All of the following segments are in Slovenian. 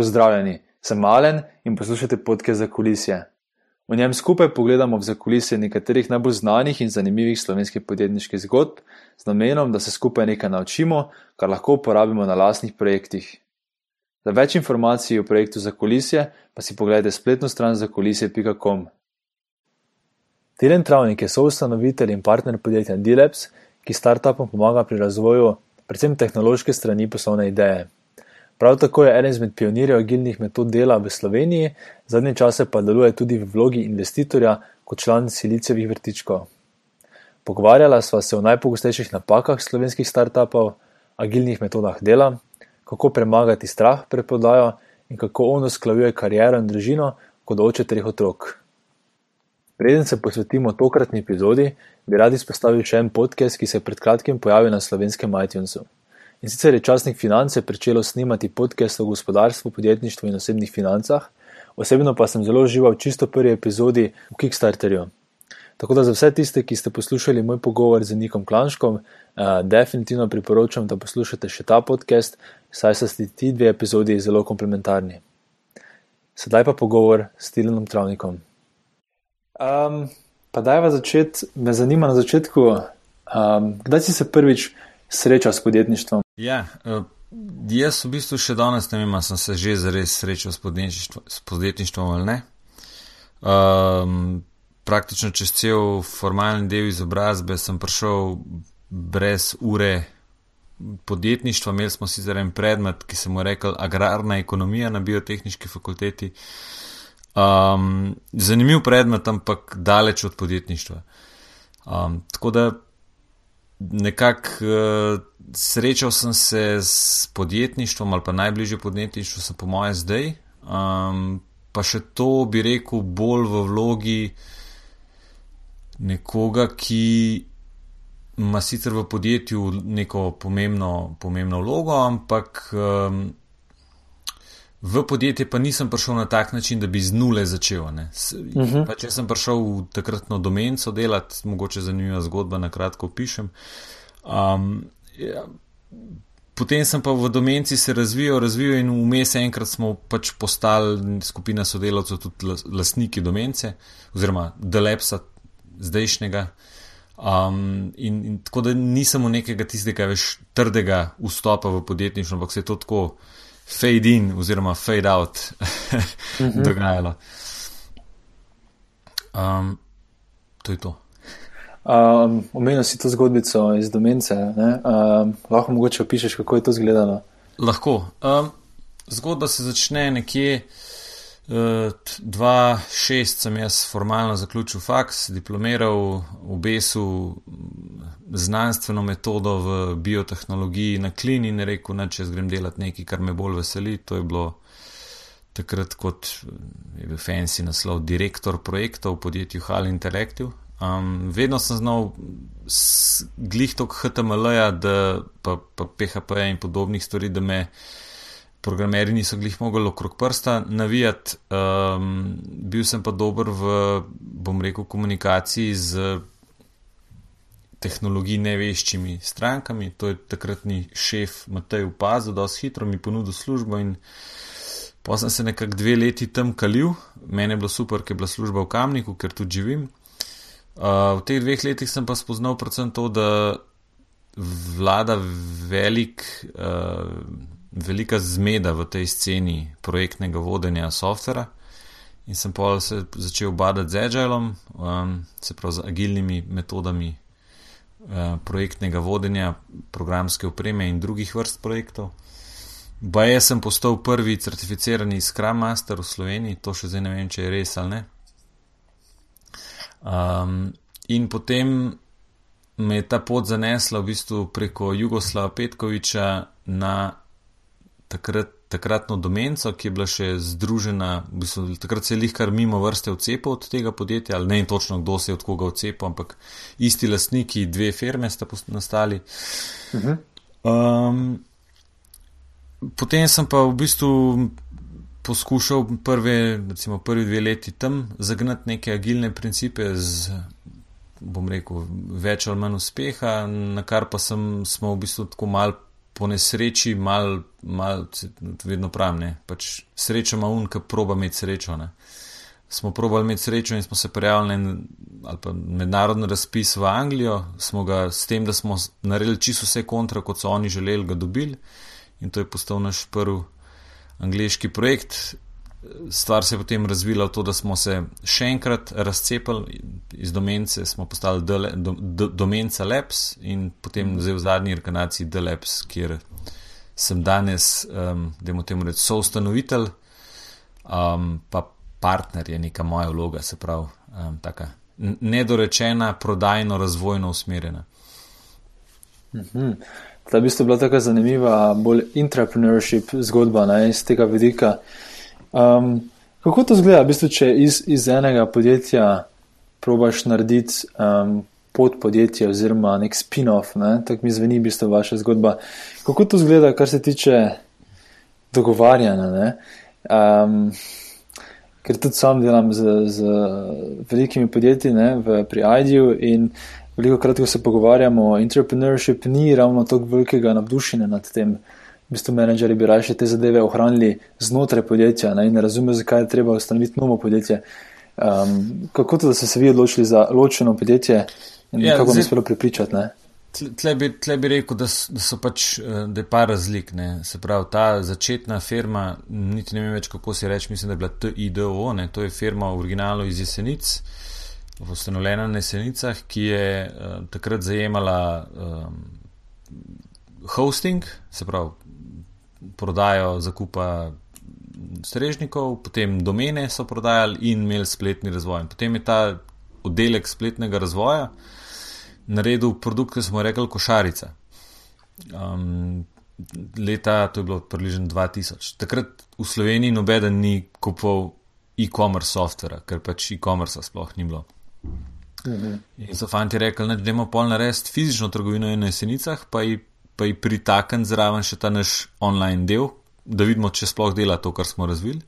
Pozdravljeni, sem Malen in poslušate podke za kulisje. V njem skupaj pogledamo v zakulisje nekaterih najbolj znanih in zanimivih slovenskih podjetniških zgodb, z namenom, da se skupaj nekaj naučimo, kar lahko uporabimo na lastnih projektih. Za več informacij o projektu za kulisje pa si pogledajte spletno stran zakulisje.com. Tilen Travnik je soustanovitelj in partner podjetja Dilabs, ki startupom pomaga pri razvoju predvsem tehnološke strani poslovne ideje. Prav tako je eden izmed pionirjev agilnih metod dela v Sloveniji, zadnje čase pa deluje tudi v vlogi investitorja kot član Silicevih vrtičkov. Pogovarjala sva se o najpogostejših napakah slovenskih startupov, agilnih metodah dela, kako premagati strah pred prodajo in kako on usklajuje kariero in družino kot oče treh otrok. Preden se posvetimo tokratni epizodi, bi rad izpostavil še en podcast, ki se je pred kratkim pojavil na slovenskem iTunesu. In sicer je časnik Finance pričelo snimati podcast o gospodarstvu, podjetništvu in osebnih financah, osebno pa sem zelo užival čisto prvi epizodi v Kickstarterju. Tako da za vse tiste, ki ste poslušali moj pogovor z Nikom Klanškom, uh, definitivno priporočam, da poslušate še ta podcast, saj so ti dve epizodi zelo komplementarni. Sedaj pa pogovor s Tilenom Travnikom. Um, pa dajva začeti, me zanima na začetku, um, kdaj si se prvič srečal s podjetništvom? Ja, uh, jaz v bistvu še danes ne vem, sem se že zares srečal s, s podjetništvom ali ne. Um, praktično čez cel formalni del izobrazbe sem prišel brez ure podjetništva. Imeli smo sicer en predmet, ki se mu rekel agrarna ekonomija na biotehnički fakulteti. Um, zanimiv predmet, ampak daleč od podjetništva. Um, tako da nekako uh, srečal sem se s podjetništvom ali pa najbližje podjetništvu, sem po moje zdaj. Um, pa še to bi rekel bolj v vlogi nekoga, ki ima sicer v podjetju neko pomembno, pomembno vlogo, ampak um, V podjetje pa nisem prišel na tak način, da bi z nule začel. Uh mhm. -huh. pa, če sem prišel v takratno domenco delati, mogoče zanimiva zgodba, na kratko opišem. Um, ja, potem sem pa v domenci se razvijal, razvijal in vmes enkrat smo pač postali skupina sodelavcev, tudi lastniki domence, oziroma Delepsa, zdajšnjega. Um, in, in tako da nisem v nekega tistega več trdega vstopa v podjetništvo, ampak se je to tako fade in oziroma fade out mhm. dogajalo. Um, to je to. Um, Omenil si to zgodbico iz Domence. Um, lahko mogoče opišeš, kako je to izgledalo? Lahko. Um, zgodba se začne nekje. 2006 sem jaz formalno zaključil faks, diplomiral v BES-u znanstveno metodo v biotehnologiji na klini in rekel, da če grem delati nekaj, kar me bolj veseli. To je bilo takrat kot je bil fancy naslov direktor projektov v podjetju Hal Interactive. Um, vedno sem znal glih tok HTML-ja, pa, pa PHP-ja in podobnih stvari, da me programeri niso glih mogli okrog prsta navijati. Um, bil sem pa dober v, bom rekel, komunikaciji z tehnologiji neveščimi strankami. To je takratni šef Matej upazil, da je hitro mi ponudil službo in pa sem se nekako dve leti tam kalil. Mene je bilo super, ker je bila služba v Kamniku, ker tu živim. Uh, v teh dveh letih sem pa spoznal predvsem to, da vlada velik. Uh, velika zmeda v tej sceni projektnega vodenja softvera. In sem pa se začel badati z Agilom, um, se pravi z agilnimi metodami projektnega vodenja, programske opreme in drugih vrst projektov. Ba jaz sem postal prvi certificirani Scrum Master v Sloveniji, to še zdaj ne vem, če je res ali ne. Um, in potem me je ta pot zanesla v bistvu preko Jugoslava Petkoviča na takrat, takratno domenco, ki je bila še združena, v bistvu, takrat se je jih kar mimo vrste odcepil od tega podjetja, ali ne vem točno, kdo se je od koga odcepil, ampak isti lastniki, dve firme sta nastali. Uh -huh. um, potem sem pa v bistvu. Poskušal prve, recimo prvi dve leti tam zagnati neke agilne principe z, bom rekel, več ali manj uspeha, na kar pa sem, smo v bistvu tako mal po nesreči mal, mal vedno pravim, pač sreča ima un, ki proba imeti srečo. Ne. Smo probali imeti srečo in smo se prijavili na mednarodni razpis v Anglijo, smo ga s tem, da smo naredili čisto vse kontra, kot so oni želeli, ga dobili in to je postal naš prvi angliški projekt stvar se je potem razvila v to, da smo se še enkrat razcepili iz domence, smo postali do, do, domenca Labs in potem zdaj v zadnji inkarnaciji The Labs, kjer sem danes, um, da imamo temu reči, soustanovitelj, um, pa partner je neka moja vloga, se pravi, um, taka nedorečena, prodajno, razvojno usmerjena. Mhm. Ta bi bila tako zanimiva, bolj entrepreneurship zgodba ne, iz tega vidika. Um, kako to zgleda, v bistvu, če iz, iz enega podjetja probaš narediti um, pod podjetje oziroma nek spin-off, ne? tako mi zveni v bistvu vaša zgodba. Kako to zgleda, kar se tiče dogovarjanja? Um, ker tudi sam delam z, z velikimi podjetji ne, v, pri IDU in veliko krat, ko se pogovarjamo, entrepreneurship ni ravno tako velikega navdušenja nad tem v bistvu menedžeri bi raje te zadeve ohranili znotraj podjetja ne, in ne razumejo, zakaj je treba ustanoviti novo podjetje. Um, kako to, da ste se vi odločili za ločeno podjetje in ja, kako bi se bilo pripričati? Tle bi, tle bi rekel, da so, da so pač eh, da je par razlik. Ne. Se pravi, ta začetna firma, niti ne vem več, kako se reče, mislim, da je bila TIDO, ne. to je firma originalno iz Jesenic, ustanovljena na Jesenicah, ki je uh, takrat zajemala um, hosting, se pravi, prodajo zakupa strežnikov, potem domene so prodajali in imeli spletni razvoj. Potem je ta oddelek spletnega razvoja naredil produkt, ki smo rekli košarica. Um, leta, to je bilo približno 2000. Takrat v Sloveniji nobeden ni kupoval e-commerce softvera, ker pač e-commerce sploh ni bilo. Mhm. In so fanti rekli, da imamo pol narediti fizično trgovino na jesenicah, pa jih pa je pritaken zraven še ta naš online del, da vidimo, če sploh dela to, kar smo razvili.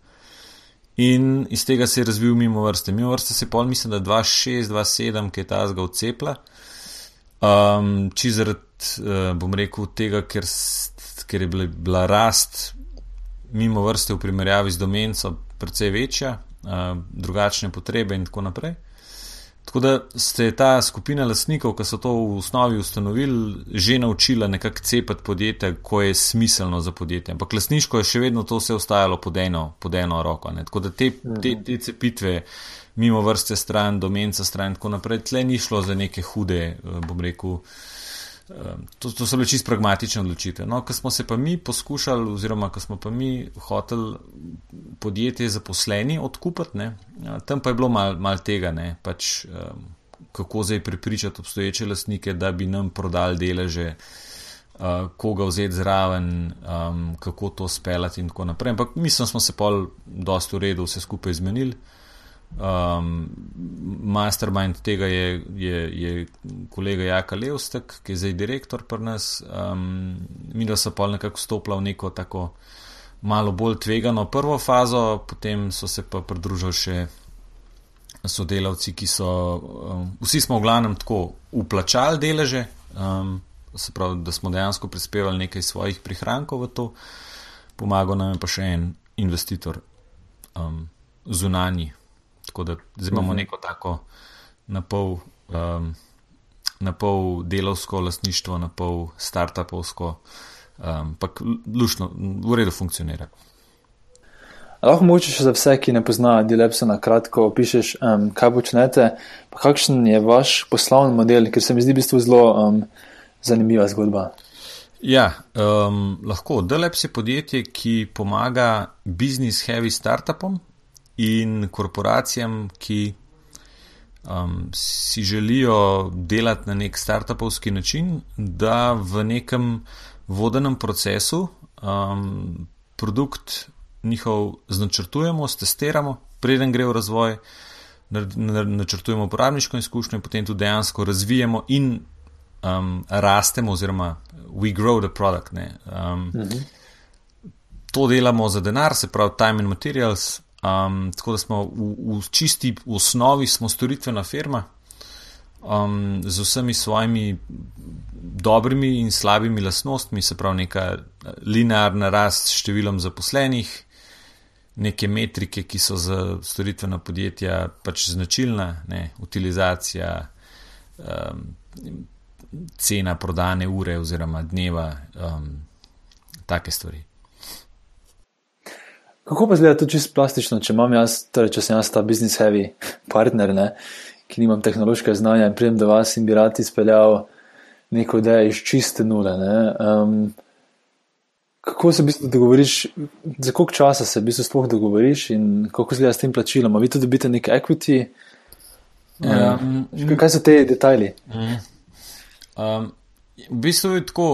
In iz tega se je razvil mimo vrste. Mimo vrste se je pol, mislim, da 2-6, 2-7, ki je ta zga odcepla. Um, či zaradi, uh, bom rekel, tega, ker, ker je bila, bila rast mimo vrste v primerjavi z domenco precej večja, uh, drugačne potrebe in tako naprej. Tako da ste ta skupina lastnikov, ki so to v osnovi ustanovili, že naučila nekako cepati podjetje, ko je smiselno za podjetje. Ampak lastniško je še vedno to vse ostajalo pod eno, pod eno roko. Ne? Tako da te, te, te cepitve, mimo vrste stran, domenca stran in tako naprej, tle ni šlo za neke hude, eh, bom rekel. To, to so bile čisto pragmatične odločitve. No, ko smo se pa mi poskušali, oziroma ko smo pa mi hoteli podjetje zaposleni odkupiti, ne, tam pa je bilo malo mal tega, ne, pač, um, kako zdaj pripričati obstoječe lastnike, da bi nam prodali deleže, uh, koga vzeti zraven, um, kako to speljati in tako naprej. Ampak mislim, smo se pol dosto v redu vse skupaj izmenili. Um, mastermind tega je, je, je kolega Jaka Levstek, ki je zdaj direktor pri nas. Um, mi da so pa nekako stopila v neko tako malo bolj tvegano prvo fazo, potem so se pa pridružili še sodelavci, ki so, um, vsi smo v glavnem tako uplačali deleže, um, se pravi, da smo dejansko prispevali nekaj svojih prihrankov v to, pomagal nam je pa še en investitor, um, zunanji. Tako da zdaj imamo mhm. neko tako na pol, um, na pol delovsko lastništvo, na pol startupovsko, um, pa lušno, v redu funkcionira. Lahko moče še za vse, ki ne poznajo Dilepsa na kratko, opišeš, um, kaj počnete, pa kakšen je vaš poslovni model, ker se mi zdi v bistvu zelo um, zanimiva zgodba. Ja, um, lahko. Dileps je podjetje, ki pomaga business heavy startupom, in korporacijam, ki um, si želijo delati na nek startupovski način, da v nekem vodenem procesu um, produkt njihov značrtujemo, testiramo, preden gre v razvoj, načrtujemo uporabniško izkušnjo potem tudi dejansko razvijemo in um, rastemo, oziroma we grow the product. Um, mhm. To delamo za denar, se pravi, time and materials, Um, tako da smo v, v čisti v osnovi storitvena firma, um, z vsemi svojimi dobrimi in slabimi lastnostmi, se pravi, neka linearna rast s številom zaposlenih, neke metrike, ki so za storitvena podjetja pač značilna, ne, utilizacija, um, cena prodane ure oziroma dneva, um, take stvari. Kako pa zgleda to čisto plastično, če imam jaz, torej če sem jaz ta business heavy partner, ne, ki nimam tehnološkega znanja in pridem do vas in bi rad izpeljal neko idejo iz čiste nule. Um, kako se v bistvu dogovoriš, za koliko časa se v bistvu sploh dogovoriš in kako zgleda s tem plačilom? Vi tudi dobite nek equity? Um, um, kaj so te detajli? Um, v bistvu je tako,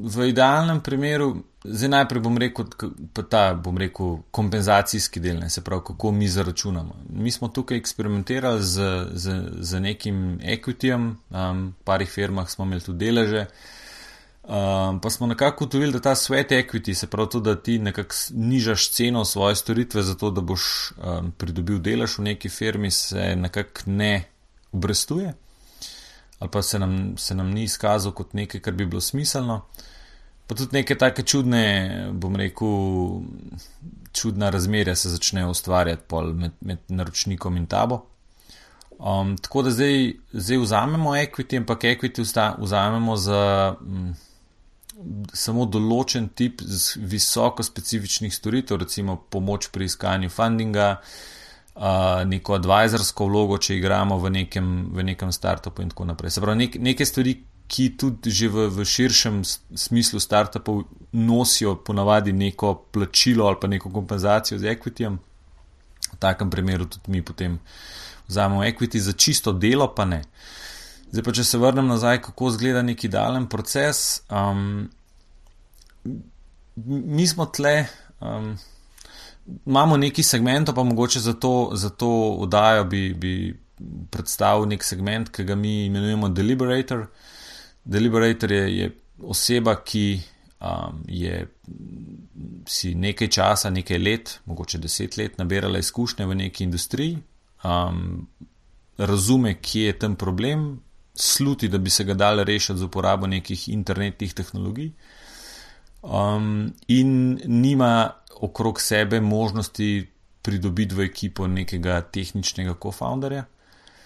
v idealnem primeru Zdaj najprej bom rekel, pa ta bom rekel kompenzacijski del, ne, se pravi, kako mi zaračunamo. Mi smo tukaj eksperimentirali z, z, z nekim equityjem, um, v parih firmah smo imeli tudi deleže, um, pa smo nekako ugotovili, da ta svet equity, se pravi to, da ti nekako nižaš ceno svoje storitve, zato da boš um, pridobil delež v neki firmi, se nekako ne obrestuje ali pa se nam, se nam ni izkazal kot nekaj, kar bi bilo smiselno pa tudi neke take čudne, bom rekel, čudna razmerja se začnejo ustvarjati med, med naročnikom in tabo. Um, tako da zdaj, zdaj vzamemo equity, ampak equity vzamemo za m, samo določen tip visoko specifičnih storitev, recimo pomoč pri iskanju fundinga, uh, neko advisorsko vlogo, če igramo v nekem, v nekem startupu in tako naprej. Se pravi, nek, neke stvari, ki tudi že v, v širšem smislu startupov nosijo ponavadi neko plačilo ali pa neko kompenzacijo z equityjem. V takem primeru tudi mi potem vzamemo equity za čisto delo, pa ne. Zdaj pa če se vrnem nazaj, kako izgleda neki idealen proces. Um, mi smo tle. Um, Imamo neki segment, pa mogoče za to, za to oddajo bi, bi predstavil nek segment, ki ga mi imenujemo Deliberator. Uh, Deliberator je, je oseba, ki um, je si nekaj časa, nekaj let, mogoče deset let, nabirala izkušnje v neki industriji, um, razume, kje je tam problem, sluti, da bi se ga dal rešiti z uporabo nekih internetnih tehnologij, um, in nima okrog sebe možnosti pridobiti v ekipo nekega tehničnega co-founderja.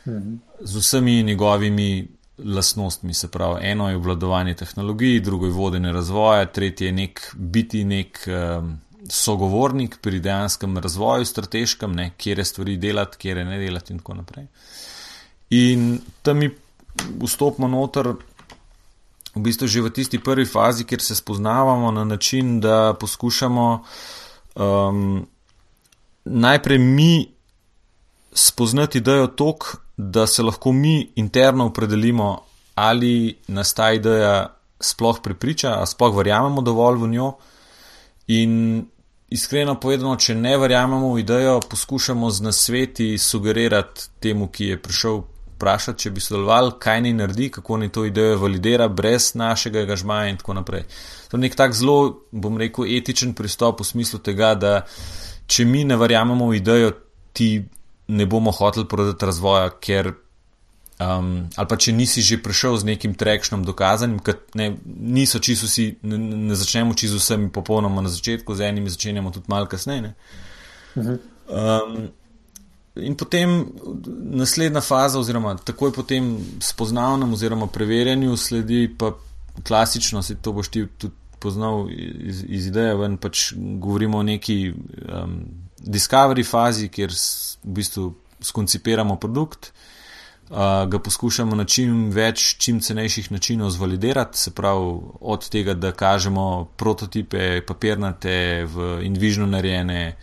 Mhm. Z vsemi njegovimi lastnostmi. Se pravi, eno je obvladovanje tehnologij, drugo je vodenje razvoja, tretje je nek biti nek um, sogovornik pri dejanskem razvoju, strateškem, ne, kje je stvari delati, kje je ne delati in tako naprej. In tam mi vstopimo noter. V bistvu že v tisti prvi fazi, kjer se spoznavamo na način, da poskušamo um, najprej mi spoznati, da je tok, da se lahko mi interno opredelimo, ali nas ta ideja sploh prepriča, ali sploh verjamemo dovolj v njo. In iskreno povedano, če ne verjamemo v idejo, poskušamo z nasveti sugerirati temu, ki je prišel vprašati, če bi sodeloval, kaj naj naredi, kako naj to idejo validira, brez našega gažmaja in tako naprej. To je nek tak zelo, bom rekel, etičen pristop v smislu tega, da če mi ne verjamemo v idejo, ti ne bomo hoteli prodati razvoja, ker. Um, ali pa če nisi že prišel z nekim trekšnom dokazanim, ker ne, niso čisto vsi, ne, ne začnemo čisto vsemi popolnoma na začetku, z enimi začenjamo tudi malo kasneje. Um, in potem naslednja faza, oziroma takoj potem spoznavnem oziroma preverjanju, sledi pa klasično, se to boš ti tudi poznal iz, iz ideje, ven pač govorimo o neki um, discovery fazi, kjer v bistvu skoncipiramo produkt, uh, ga poskušamo na čim več, čim cenejših načinov zvalidirati, se pravi od tega, da kažemo prototipe papirnate v Invision narejene.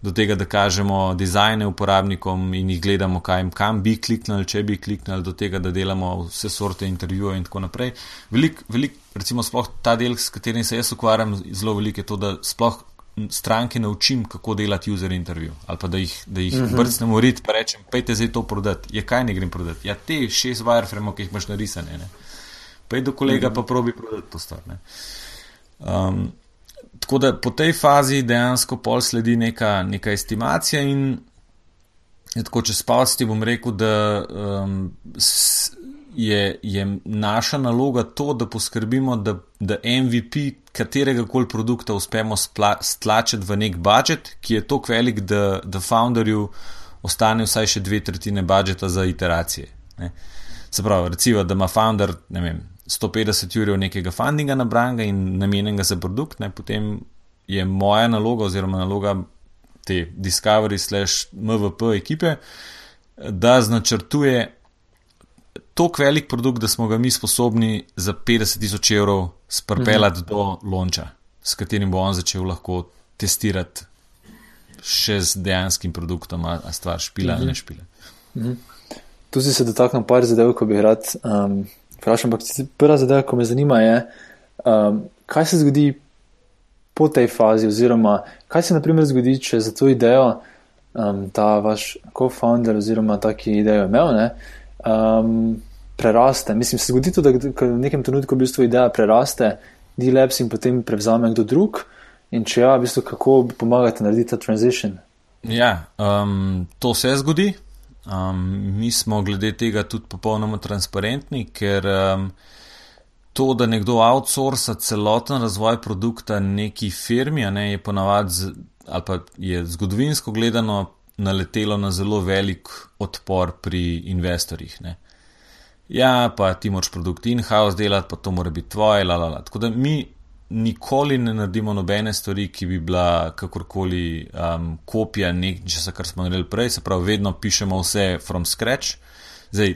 Do tega, da kažemo dizajne uporabnikom in jih gledamo, jim, kam bi kliknili, če bi kliknili, do tega, da delamo vse sorte intervjujev in tako naprej. Velik, velik, recimo, sploh ta del, s katerim se jaz ukvarjam, zelo velik je to, da sploh stranke naučim, kako delati user intervju. Ali pa da jih, da jih uh mhm. -huh. brcnem v rit in rečem, pejte zdaj to prodati. Ja, kaj ne grem prodati? Ja, te šest wireframe, ki jih imaš narisane. Ne? Pej do kolega uh mhm. -huh. pa probi prodati to stvar. Um, tako da po tej fazi dejansko pol sledi neka, neka estimacija in tako čez pasti bom rekel, da um, s, je, je naša naloga to, da poskrbimo, da, da MVP katerega koli produkta uspemo stlačiti v nek budžet, ki je tako velik, da, da founderju ostane vsaj še dve tretjine budžeta za iteracije. Ne. Se pravi, recimo, da ima founder vem, 150 ur nekega fundinga nabranga in namenjenega za produkt, ne, potem je moja naloga oziroma naloga te Discovery slash MVP ekipe, da značrtuje tako velik produkt, da smo ga mi sposobni za 50 tisoč evrov spropeljati mhm. do lonča, s katerim bo on začel lahko testirati še z dejanskim produktom, a stvar špila ali mhm. ne špila. Mhm. Tu si se dotaknil par zadev, ko bi rad um, vprašal, ampak prva zadeva, ko me zanima, je, um, kaj se zgodi po tej fazi, oziroma kaj se naprimer zgodi, če za to idejo um, ta vaš co-founder oziroma taki idejo imel, ne, um, preraste. Mislim, se zgodi tudi, da v nekem trenutku v bistvu ideja preraste, D-Labs in potem prevzame kdo drug. In če ja, v bistvu, kako pomagate narediti ta transition? Ja, um, to se zgodi. Um, mi smo glede tega tudi popolnoma transparentni, ker um, to, da nekdo outsourca celoten razvoj produkta neki firmi, ne, je ponavadi, ali pa je zgodovinsko gledano, naletelo na zelo velik odpor pri investorjih. Ne ja, pa ti moraš produkt in-house delati, pa to mora biti tvoje, la, la, la. Tako da mi nikoli ne naredimo nobene stvari, ki bi bila kakorkoli um, kopija nečesa, kar smo naredili prej, se pravi, vedno pišemo vse from scratch. Zdaj,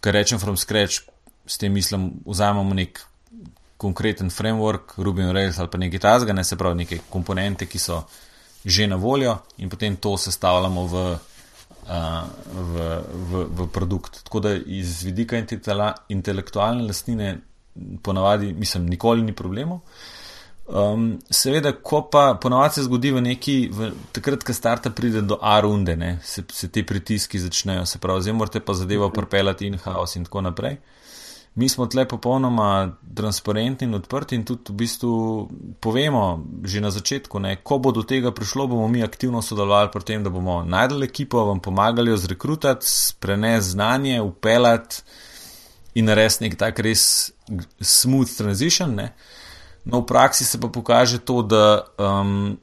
kar rečem from scratch, s tem mislim, vzamemo nek konkreten framework, Ruby on Rails ali pa nekaj tasga, ne se pravi, neke komponente, ki so že na voljo in potem to sestavljamo v v, v, v produkt. Tako da iz vidika intelektualne lastnine, ponavadi, mislim, nikoli ni problemov. Um, seveda, ko pa ponavadi se zgodi v neki, v, takrat, ko starta pride do A-runde, se, se te pritiski začnejo, se pravi, zdaj morate pa zadevo propelati in-house in tako naprej. Uh, mi smo tle popolnoma transparentni in odprti in tudi v bistvu povemo že na začetku, ne, ko bo do tega prišlo, bomo mi aktivno sodelovali pri tem, da bomo najdel ekipo, vam pomagali jo zrekrutati, prenesti znanje, upeljati in narediti nek tak res smooth transition. Ne. No, v praksi se pa pokaže to, da um,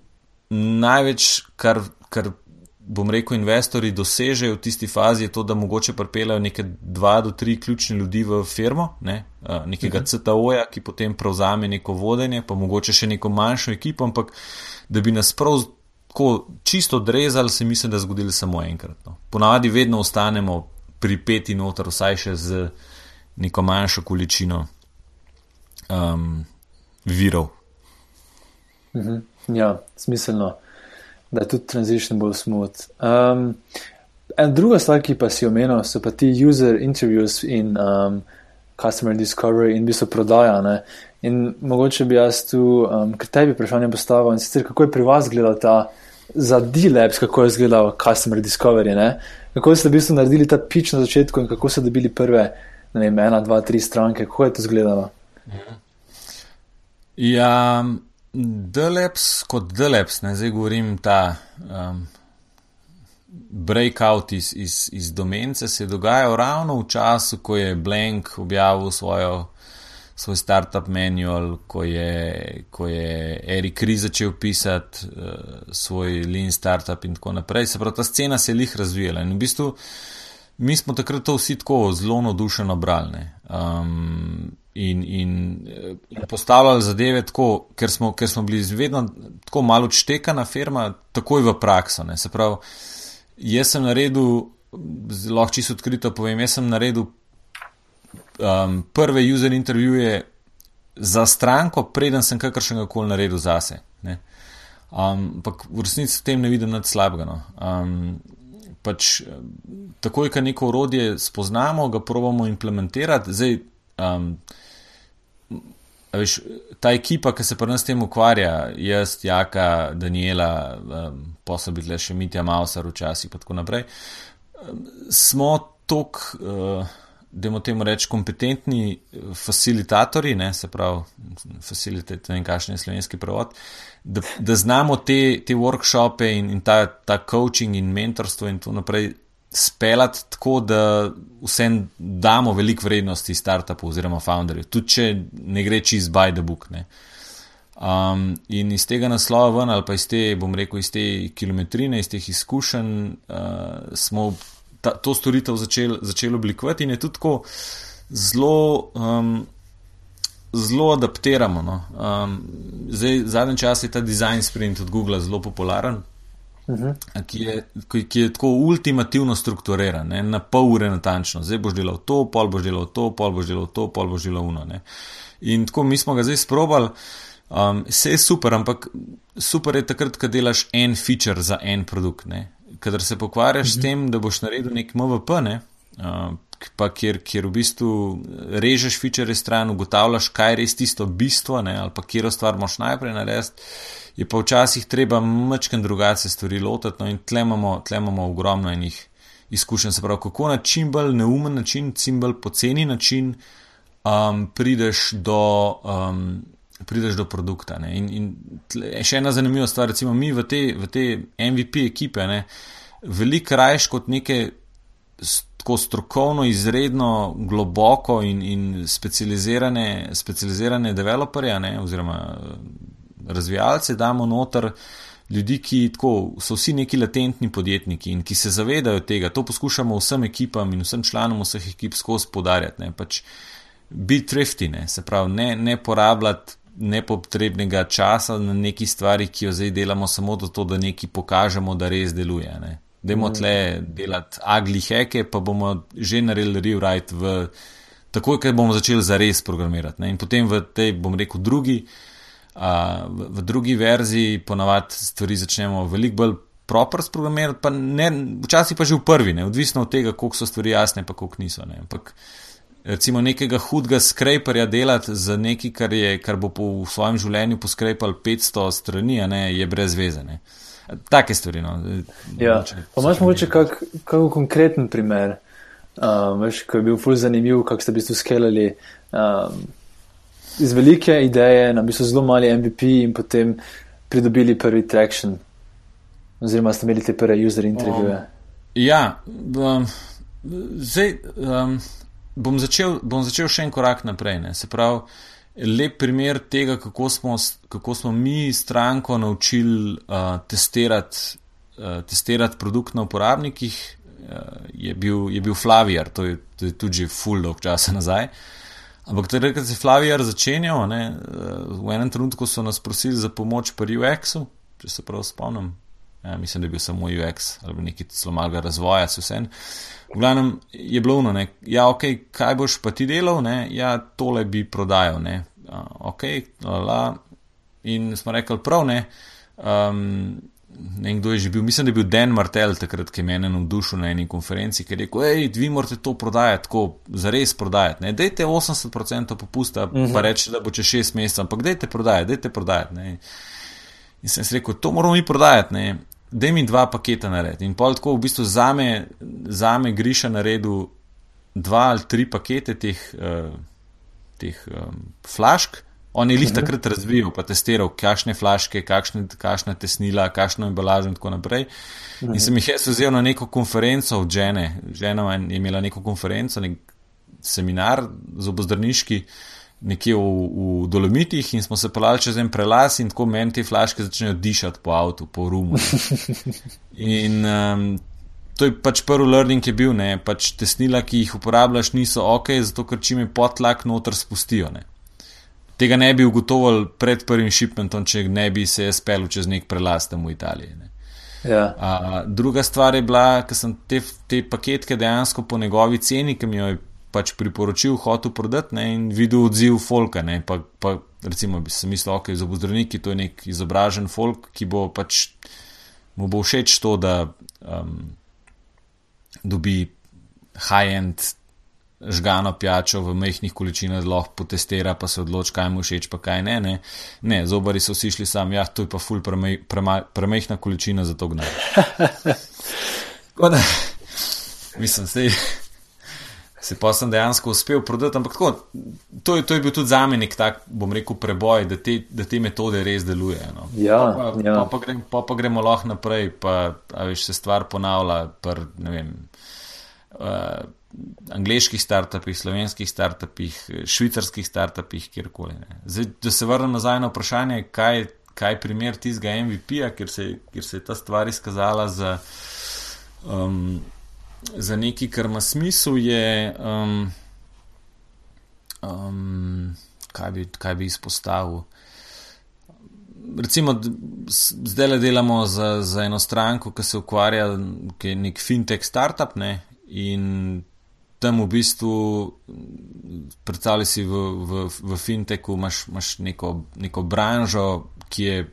največ, kar, kar bom rekel, investori dosežejo v tisti fazi, je to, da mogoče pripeljajo nekaj dva do tri ključne ljudi v firmo, ne? nekega uh mhm. -huh. CTO-ja, ki potem prevzame neko vodenje, pa mogoče še neko manjšo ekipo, ampak da bi nas prav tako čisto odrezali, se mislim, da zgodili samo enkrat. No. Ponavadi vedno ostanemo pri peti noter, vsaj še z neko manjšo količino um, virov. Uh mhm. -huh. Ja, smiselno da je tudi transition bolj smooth. Um, en druga stvar, ki pa si omenil, so pa ti user interviews in um, customer discovery in bistvo prodaja. Ne? In mogoče bi jaz tu, um, ker tebi vprašanje postavil, in sicer kako je pri vas gledal ta za D-Labs, kako je izgledal customer discovery, ne? kako ste v bistvu naredili ta pitch na začetku in kako so dobili prve, ne vem, ena, dva, tri stranke, kako je to izgledalo. Ja, Deleps kot Deleps, ne zdaj govorim ta um, breakout iz, iz, iz domence, se je dogajal ravno v času, ko je Blank objavil svojo, svoj startup manual, ko je, ko je Erik Ri začel pisati uh, svoj lean startup in tako naprej. Se pravi, ta scena se je lih razvijala in v bistvu mi smo takrat to vsi tako zelo navdušeno brali in, in, in postavljali zadeve tako, ker smo, ker smo bili vedno tako malo štekana firma, takoj v prakso. Ne. Se pravi, jaz sem naredil, lahko čisto odkrito povem, jaz sem naredil um, prve user intervjuje za stranko, preden sem kakršnega koli naredil zase. Ampak um, v resnici v tem ne vidim nič slabega. No. Um, pač, takoj, ko neko urodje spoznamo, ga probamo implementirati. Zdaj, um, Veš, ta ekipa, ki se pri nas tem ukvarja, jaz, Jaka, Daniela, um, posebej le še Mitja Mausar včasih in tako naprej, um, smo tok, uh, da imamo temu reči, kompetentni facilitatori, ne, se pravi, facilitator, ne vem, kakšen je slovenski prevod, da, da znamo te, te workshope in, in ta, ta coaching in mentorstvo in tako naprej speljati tako, da vsem damo veliko vrednosti startupu oziroma founderju, tudi če ne gre čist by the book. Ne. Um, in iz tega naslova ven, ali pa iz te, bom rekel, iz te kilometrine, iz teh izkušenj, uh, smo ta, to storitev začeli začel oblikovati in je tudi tako zelo. Um, Zelo adaptiramo. No. Um, zdaj, zadnji čas je ta design sprint od Google zelo popularen. -huh. ki, je, ki, ki je tako ultimativno strukturiran, ne, na pol ure natančno. Zdaj boš delal to, pol boš delal to, pol boš delal to, pol boš delal uno. Ne. In tako mi smo ga zdaj sprobali. Um, vse je super, ampak super je takrat, ko delaš en feature za en produkt. Kadar se pokvarjaš uh -huh. s mhm. tem, da boš naredil nek MVP, ne, uh, pa kjer, kjer v bistvu režeš feature stran, ugotavljaš, kaj je res tisto bistvo, ne, ali pa kjer stvar moš najprej narediti je pa včasih treba mačken drugače stvari lotiti. No, in tle imamo, tle imamo ogromno enih izkušenj, se pravi, kako na čim bolj neumen način, čim bolj poceni način um, prideš do. Um, Prideš do produkta. In, in še ena zanimiva stvar, recimo mi v te, v te MVP ekipe, ne, veliko rajš kot neke tako strokovno, izredno globoko in, in specializirane, specializirane developerje, ne, oziroma razvijalce, damo noter ljudi, ki tako, so vsi neki latentni podjetniki in ki se zavedajo tega. To poskušamo vsem ekipam in vsem članom vseh ekip skozi podarjati. Pač biti trifti, ne, se pravi, ne, ne porabljati nepotrebnega časa na neki stvari, ki jo zdaj delamo samo zato, da nekaj pokažemo, da res deluje. Ne. Dajmo mm. tle delati agli heke, pa bomo že naredili rewrite v. Takoj, ko bomo začeli za res programirati. Ne? In potem v tej, bom rekel, drugi, v, v drugi verziji ponavadi stvari začnemo veliko bolj proper sprogramirati, pa ne, včasih pa že v prvi, ne, odvisno od tega, koliko so stvari jasne, pa koliko niso. Ne. Ampak recimo nekega hudega skrajperja delati za nekaj, kar, je, kar bo po svojem življenju poskrajpal 500 strani, ne, je brez veze. Ne. Take stvari. No. Ja. Pa imaš mogoče kak, kak konkreten primer, um, veš, ko je bil ful zanimiv, kako ste v bistvu skelali. Um, iz velike ideje, na bistvu zelo mali MVP in potem pridobili prvi traction, oziroma ste imeli te prve user intervjuje. Um, ja, um, zdaj um, bom, začel, bom začel še en korak naprej. Ne. Se pravi, lep primer tega, kako smo, kako smo mi stranko naučili uh, testirati, uh, testirati produkt na uporabnikih. Uh, je, bil, je bil Flavijar, to, to je tudi že full dog časa nazaj. Uh, Ampak takrat, ko se je Flavijar začenjal, ne, v enem trenutku so nas prosili za pomoč pri UX-u, če se prav spomnim. Ja, mislim, da je bil samo UX ali nekaj zelo malega razvoja, se vse. V glavnem je bilo ono, ja, ok, kaj boš pa ti delal, ne, ja, tole bi prodajal, ne, ok, la, in smo rekli, prav ne. Um, ne vem, kdo je že bil, mislim, da je bil Dan Martel takrat, ki je meni navdušil na eni konferenci, ki je rekel: hej, vi morate to prodajati, tako zares prodajati. Ne? Dajte 80% popusta, uh -huh. pa mhm. reči, da bo čez 6 mesecev, ampak dajte prodajati, dajte prodajati. Ne? In sem rekel, to moramo mi prodajati, ne? daj mi dva paketa narediti. In pol tako v bistvu zame, zame griša na redu dva ali tri pakete teh, uh, teh um, flašk. On je jih takrat razvijal, pa testiral, kakšne flaške, kakšne, kakšne tesnila, kakšno embalažo in tako naprej. In sem jih jaz vzel na neko konferenco od žene. Žena je imela neko konferenco, nek seminar z obozdravniški nekje v, v Dolomitih in smo se pelali čez en prelas in tako meni te flaške začnejo dišati po avtu, po rumu. In um, to je pač prvi learning, ki je bil, ne, pač tesnila, ki jih uporabljaš, niso ok, zato ker čim je potlak noter spustijo. Ne tega ne bi ugotovili pred prvim shipmentom, če ne bi se jaz pelil čez nek prelaz tam v Italiji. Ja. A, druga stvar je bila, ker sem te, te paketke dejansko po njegovi ceni, ki mi jo je pač priporočil, hotel prodati ne, in videl odziv folka. Ne, pa, pa recimo bi se mislil, ok, za zdravniki to je nek izobražen folk, ki bo pač mu bo všeč to, da um, dobi high-end žgano pijačo v mehkih količinah lahko potestira, pa se odloči, kaj mu všeč, pa kaj ne. Ne, ne zobari so si šli sam, ja, to je pa ful premehna količina za to gnaj. Mislim, sej. se pa sem dejansko uspel prodati. Ampak tako, to, je, to je bil tudi za me nek tak, bom rekel, preboj, da te, da te metode res delujejo. No. Ja, pa, ja. Pa, pa, grem, pa, pa gremo lahko naprej, pa veš, se stvar ponavlja. Pr, vem, uh, Angliških startupih, slovenskih startupih, švicarskih startupih, kjerkoli. Zdaj, da se vrnem nazaj na vprašanje, kaj, kaj je primer tistega MVP-ja, ker, ker se je ta stvar izkazala za. Um, za nekaj, kar ima smisel, je, um, um, kaj, bi, kaj bi izpostavil. Recimo, zdaj le delamo za, za eno stranko, ki se ukvarja, ki je nek fintech startup, ne, in tam v bistvu, predstavljaj si v, v, v fintechu, imaš, imaš neko, neko branžo, ki je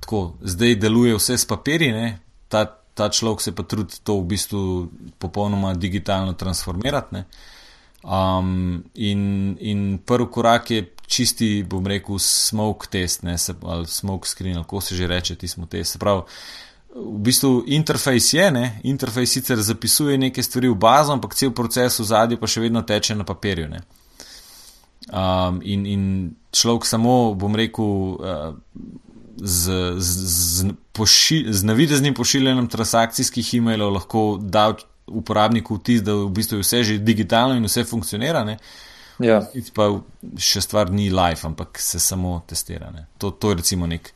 tako, zdaj deluje vse s papirji, ne, ta ta človek se pa trudi to v bistvu popolnoma digitalno transformirati. Um, in, in prvi korak je čisti, bom rekel, smoke test, ne, se, ali smoke screen, ali kako se že reče, ti smo test. Prav, v bistvu interfejs je, ne, interfejs sicer zapisuje neke stvari v bazo, ampak cel proces v zadnji pa še vedno teče na papirju. Um, in, in človek samo, bom rekel, uh, z, z, z, poši, z navideznim pošiljanjem transakcijskih e-mailov lahko da uporabniku vtis, da v bistvu je vse že digitalno in vse funkcionira. Ja. Pa še stvar ni live, ampak se samo testira. To, to je recimo nek.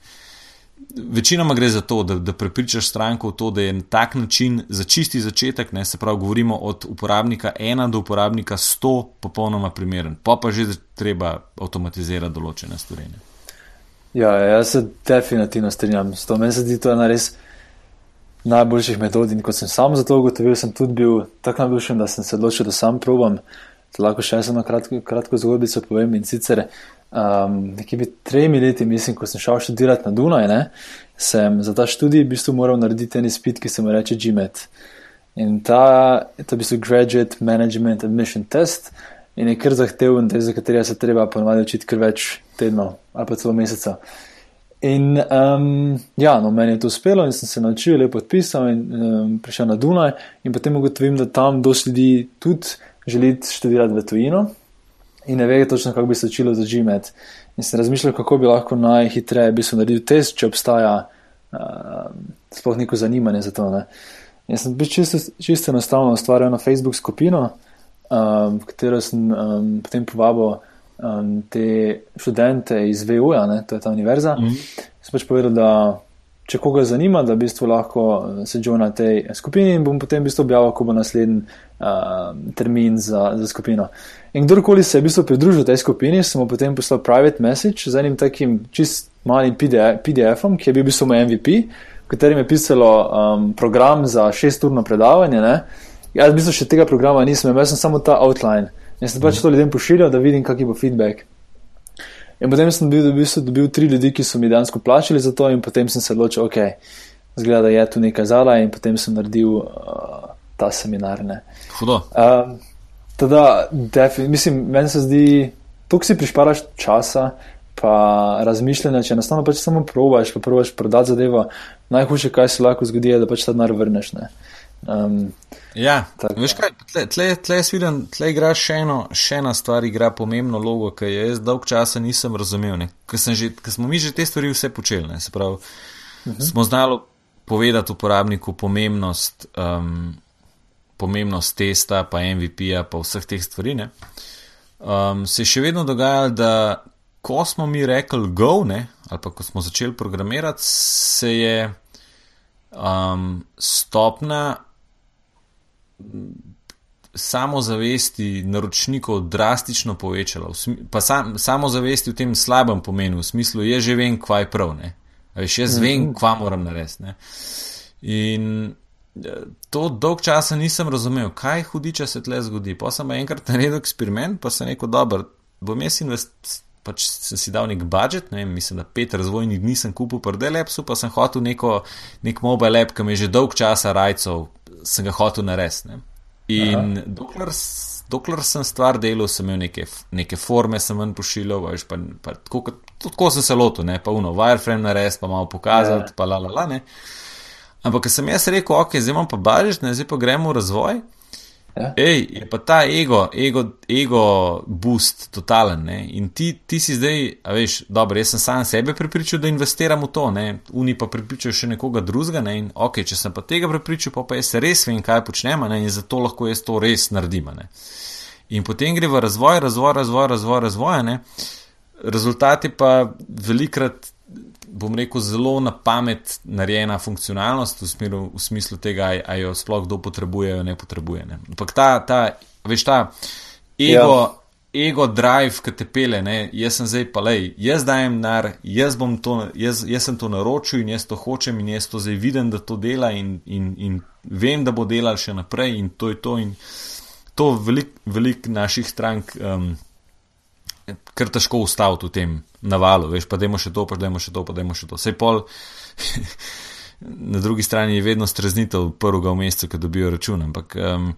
Večinoma gre za to, da, da prepričaš stranko v to, da je na tak način za čisti začetek, ne, se pravi, govorimo od uporabnika 1 do uporabnika 100, popolnoma primeren, pa pa že treba avtomatizirati določene stvari. Ja, jaz se definitivno strinjam s to. Meni se zdi to ena res najboljših metod. In ko sem sam za to ugotovil, sem tudi bil tako navdušen, da sem se odločil, da sam probam. Lahko še eno kratko, kratko zgodbico povem. In sicer um, nekje bi tremi leti, mislim, ko sem šel študirati na Dunaj, ne, sem za ta študij v bistvu moral narediti en izpit, ki se mu reče GMAT. In ta, to je v bistvu Graduate Management Admission Test in je kar zahteven, za katerega se treba ponovadi učiti kar več tednov ali pa celo meseca. In um, ja, no, meni je to uspelo in sem se naučil, lepo podpisal in um, prišel na Dunaj. In potem ugotovim, da tam dosti ljudi tudi želi študirati v tujino in ne ve točno, kako bi se učilo za GMAT. In sem razmišljal, kako bi lahko najhitreje bi se naredil test, če obstaja uh, sploh neko zanimanje za to. Ne. In sem čisto, čisto enostavno ustvaril eno Facebook skupino, um, v katero sem um, potem povabil um, te študente iz VU-ja, to je ta univerza. Mm -hmm. Sem pač povedal, da če koga zanima, da v bistvu lahko uh, se joina tej skupini in bom potem v bistvu objavil, ko bo naslednji uh, termin za, za skupino. In kdorkoli se je v bistvu pridružil tej skupini, sem mu potem poslal private message z enim takim čist malim PDF-om, ki je bil v bistvu moj MVP, v katerem je pisalo um, program za šesturno predavanje. Ne? Jaz v bistvu še tega programa nisem imel, jaz sem samo ta outline. In sem pač to ljudem pošiljal, da vidim, kakšen bo feedback. In potem sem dobil, dobil, dobil tri ljudi, ki so mi dejansko plačali za to, in potem sem se odločil, ok, zgleda, da je tu nekaj zala, in potem sem naredil uh, ta seminar. Hudo. Um, teda, mislim, meni se zdi, tukaj si prišparaš časa. Pa razmišljanje, če enostavno pač samo probaš, pa probaš prodati zadevo, najhujše, kaj se lahko zgodi, je, da pač ta denar vrneš. Um, Ja, veš kaj, tle, tle, tle jaz vidim, tle igra še eno, še ena stvar, igra pomembno logo, ki jo jaz dolg časa nisem razumel, ker smo mi že te stvari vse počeli, ne, se pravi, uh -huh. smo znali povedati uporabniku pomembnost, um, pomembnost testa, pa MVP-ja, pa vseh teh stvari, ne. Um, se je še vedno dogajalo, da ko smo mi rekli go, ne, ali pa ko smo začeli programirati, se je um, stopna samozavesti naročnikov drastično povečala, pa sam, samozavesti v tem slabem pomenu, v smislu, je že vem, kva je prav, ne. Veš, jaz vem, mhm. kva moram narediti. In eh, to dolg časa nisem razumel, kaj hudiča se tle zgodi. Pa sem enkrat naredil eksperiment, pa sem rekel, dobro, bom jaz investiral. Pač sem si dal nek budžet, ne vem, mislim, da pet razvojnih dni sem kupil pri Delepsu, pa sem hotel neko, nek mobile app, ki mi je že dolg časa rajcev, sem ga hotel narediti. In dokler, dokler sem stvar delal, sem imel neke, neke forme, sem ven pošiljal, veš, pa, pa tako, tako sem se lotil, ne, pa uno, wireframe narediti, pa malo pokazati, ja. pa la la la. Ne. Ampak, ker sem jaz rekel, ok, zdaj imam pa bažič, ne, zdaj pa gremo v razvoj. Ja. Ej, je pa ta ego, ego, ego boost totalen. Ne? In ti, ti si zdaj, veš, dobro, jaz sem sam sebe pripričal, da investiram v to, ne? Uni pa pripričajo še nekoga drugega. Ne? In ok, če sem pa tega pripričal, pa, pa jaz res vem, kaj počnem ne? in zato lahko jaz to res naredim. Ne? In potem gre v razvoj, razvoj, razvoj, razvoj, razvoj. Ne? Rezultati pa velikrat bom rekel, zelo na pamet narejena funkcionalnost v, smeru, v smislu tega, ali jo sploh kdo potrebuje ali ne potrebuje. Ne. Ampak ta, ta, veš, ta ego, ja. ego drive, ki te pele, ne, jaz sem zdaj pa le, jaz dajem nar, jaz, to, jaz, jaz sem to naročil in jaz to hočem in jaz to zdaj vidim, da to dela in, in, in vem, da bo delal še naprej in to je to. In to velik, velik naših strank. Um, kar težko ustaviti v tem navalu, veš, pa dajmo še to, pa dajmo še to, pa dajmo še to. Sej pol, na drugi strani je vedno streznitev prvega v mesecu, ki dobijo račun, ampak um,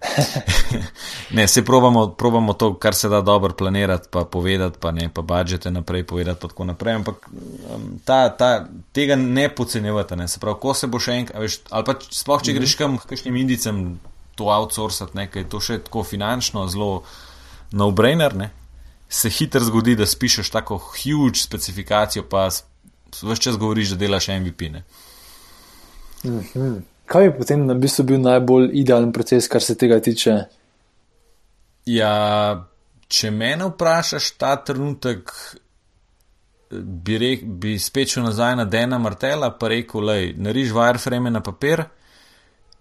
ne, se probamo, probamo to, kar se da dobro planirati, pa povedati, pa ne, pa budžete naprej povedati, pa tako naprej, ampak um, ta, ta, tega ne podcenjevate, ne, se pravi, ko se bo še enkrat, veš, ali pa sploh, če mm -hmm. greš kam, kakšnim indicem to outsourcati, nekaj, to še tako finančno zelo no-brainer, ne, se hitro zgodi, da spišeš tako huge specifikacijo, pa vse čas govoriš, da delaš MVP. Mm -hmm. Kaj je potem na bistvu bil najbolj idealen proces, kar se tega tiče? Ja, če me vprašaš ta trenutek, bi, rek, bi spet šel nazaj na Dena Martela in rekel: Nariš wireframe na papir.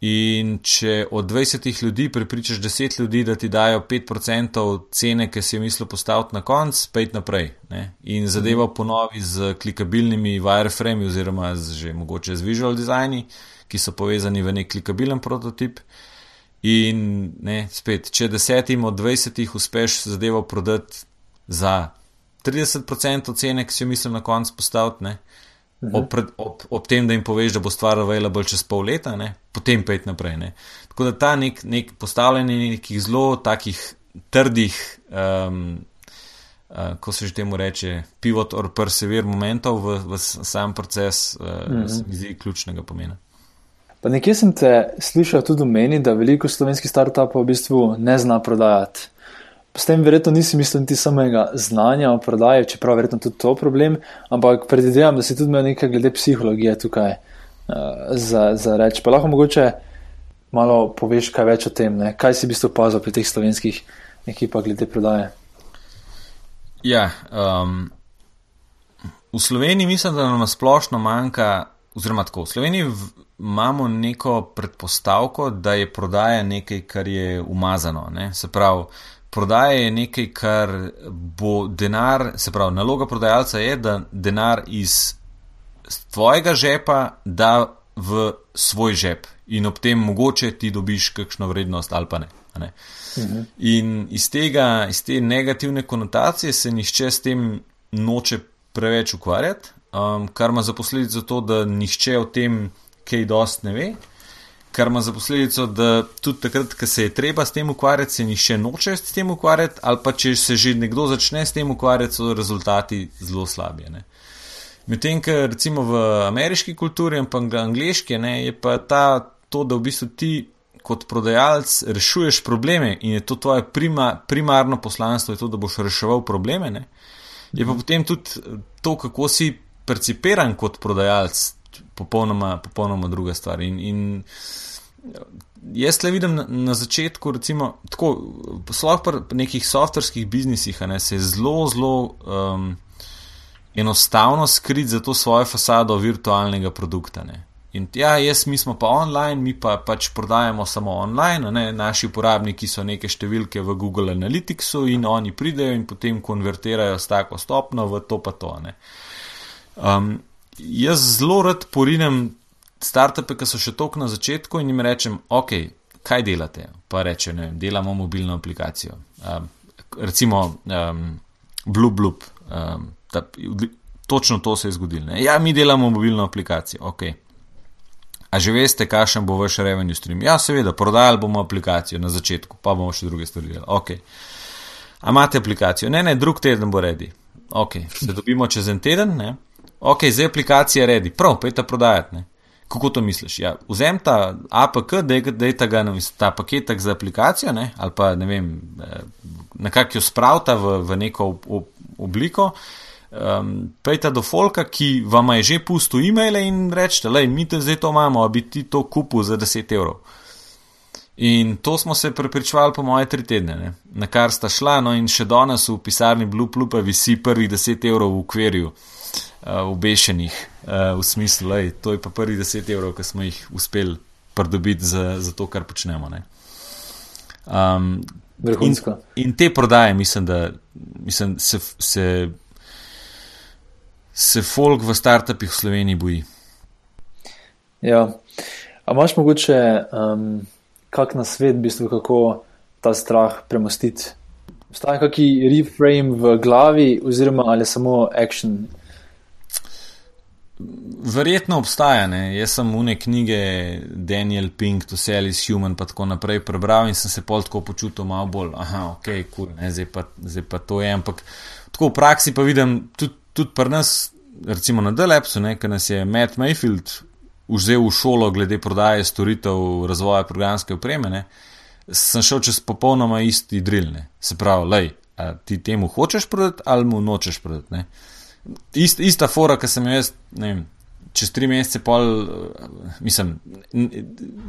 In če od 20 ljudi prepričaš 10 ljudi, da ti dajo 5% cene, ki si jo mislil postaviti na konc, pejt naprej. Ne? In zadeva ponovi z klikabilnimi wireframe oziroma z, že mogoče z visual designi, ki so povezani v nek klikabilen prototip. In ne, spet, če desetim od 20 uspeš zadevo prodati za 30% cene, ki si jo mislil na konc postaviti, Ob, ob, ob tem, da jim poveš, da bo stvar available čez pol leta, ne? potem pa id naprej. Ne? Tako da ta nek, nek postavljanje nekih zelo takih trdih, um, uh, ko se že temu reče, pivot or persevere momentov v, v sam proces, uh, mm -hmm. zdi ključnega pomena. Pa nekje sem te slišal tudi meni, da veliko slovenskih startupov v bistvu ne zna prodajati. S tem verjetno nisi mislil niti samega znanja o prodaji, čeprav verjetno tudi to problem, ampak predvidevam, da si tudi imel nekaj glede psihologije tukaj uh, za, za reči. Pa lahko mogoče malo poveš kaj več o tem, ne? kaj si v bistvu opazil pri teh slovenskih ekipah glede prodaje. Ja, um, v Sloveniji mislim, da nam splošno manjka, oziroma tako, v Sloveniji v, imamo neko predpostavko, da je prodaja nekaj, kar je umazano. Ne? Se pravi, prodaja je nekaj, kar bo denar, se pravi, naloga prodajalca je, da denar iz tvojega žepa da v svoj žep in ob tem mogoče ti dobiš kakšno vrednost ali pa ne. ne? Mhm. In iz, tega, iz te negativne konotacije se nišče s tem noče preveč ukvarjati, um, kar ima za posledico to, da nihče o tem kaj dost ne ve kar ima za posledico, da tudi takrat, ko se je treba s tem ukvarjati, se nišče noče s tem ukvarjati, ali pa če se že nekdo začne s tem ukvarjati, so rezultati zelo slabi. Medtem, ker recimo v ameriški kulturi in pa angliški, ne, je pa ta, to, da v bistvu ti kot prodajalec rešuješ probleme in je to tvoje prima, primarno poslanstvo, je to, da boš reševal probleme. Ne. Je pa potem tudi to, kako si percipiran kot prodajalec, popolnoma, popolnoma druga stvar. In, in jaz le vidim na, na začetku, recimo, tako, sploh pri nekih softverskih biznisih, ne, se je zelo, zelo um, enostavno skrit za to svojo fasado virtualnega produkta. Ne. In ja, jaz, mi smo pa online, mi pa pač prodajamo samo online, ne? naši uporabniki so neke številke v Google Analyticsu in oni pridejo in potem konvertirajo s tako stopno v to pa to. Um, jaz zelo rad porinem startupe, ki so še toliko na začetku in jim rečem, ok, kaj delate? Pa reče, ne, delamo mobilno aplikacijo. Um, recimo um, Blue Bloop, um, ta, točno to se je zgodilo. Ne? Ja, mi delamo mobilno aplikacijo, ok. A že veste, kakšen bo vaš revenue stream? Ja, seveda, prodajali bomo aplikacijo na začetku, pa bomo še druge stvari delali. Ok. A imate aplikacijo? Ne, ne, drug teden bo redi. Ok, se dobimo čez en teden, ne? Ok, zdaj aplikacija je redi, prav, pejte prodajati. Ne? Kako to misliš? Ja, vzem ta APK, da je ta, ta paketek za aplikacijo, ne? ali pa ne vem, eh, nekako jo spravta v, v neko obliko. Um, Pejte do folka, ki vam je že pustil e-maile in rečete, da mi te zdaj to imamo, a bi ti to kupil za 10 evrov. In to smo se prepričvali po moje tri tedne, ne? na kar sta šla, no in še danes v pisarni Blue Plupa visi prvih 10 evrov v ukvirju, uh, obešenih, uh, v smislu, da to je pa prvih 10 evrov, ki smo jih uspeli pridobiti za, za to, kar počnemo. Um, in, in te prodaje, mislim, da mislim, se, se, se folk v startupih v Sloveniji boji. Ja, a imaš mogoče. Um kak na svet, v bistvu, kako ta strah premostiti. Obstaja kakšen reframe v glavi, oziroma ali samo action? Verjetno obstaja. Ne? Jaz sem vne knjige Daniel Pink, To Sell is Human, pa tako naprej prebral in sem se pol tako počutil malo bolj, aha, ok, cool, zdaj, pa, zdaj pa to je. Ampak tako v praksi pa vidim tudi, tudi pri nas, recimo na Delepsu, ker nas je Matt Mayfield vzel v šolo glede prodaje storitev razvoja programske opreme, ne, sem šel čez popolnoma isti drilne. Se pravi, lej, ti temu hočeš prodati ali mu nočeš prodati. Ist, ista fora, ki sem jo jaz, ne vem, čez tri mesece pol, mislim,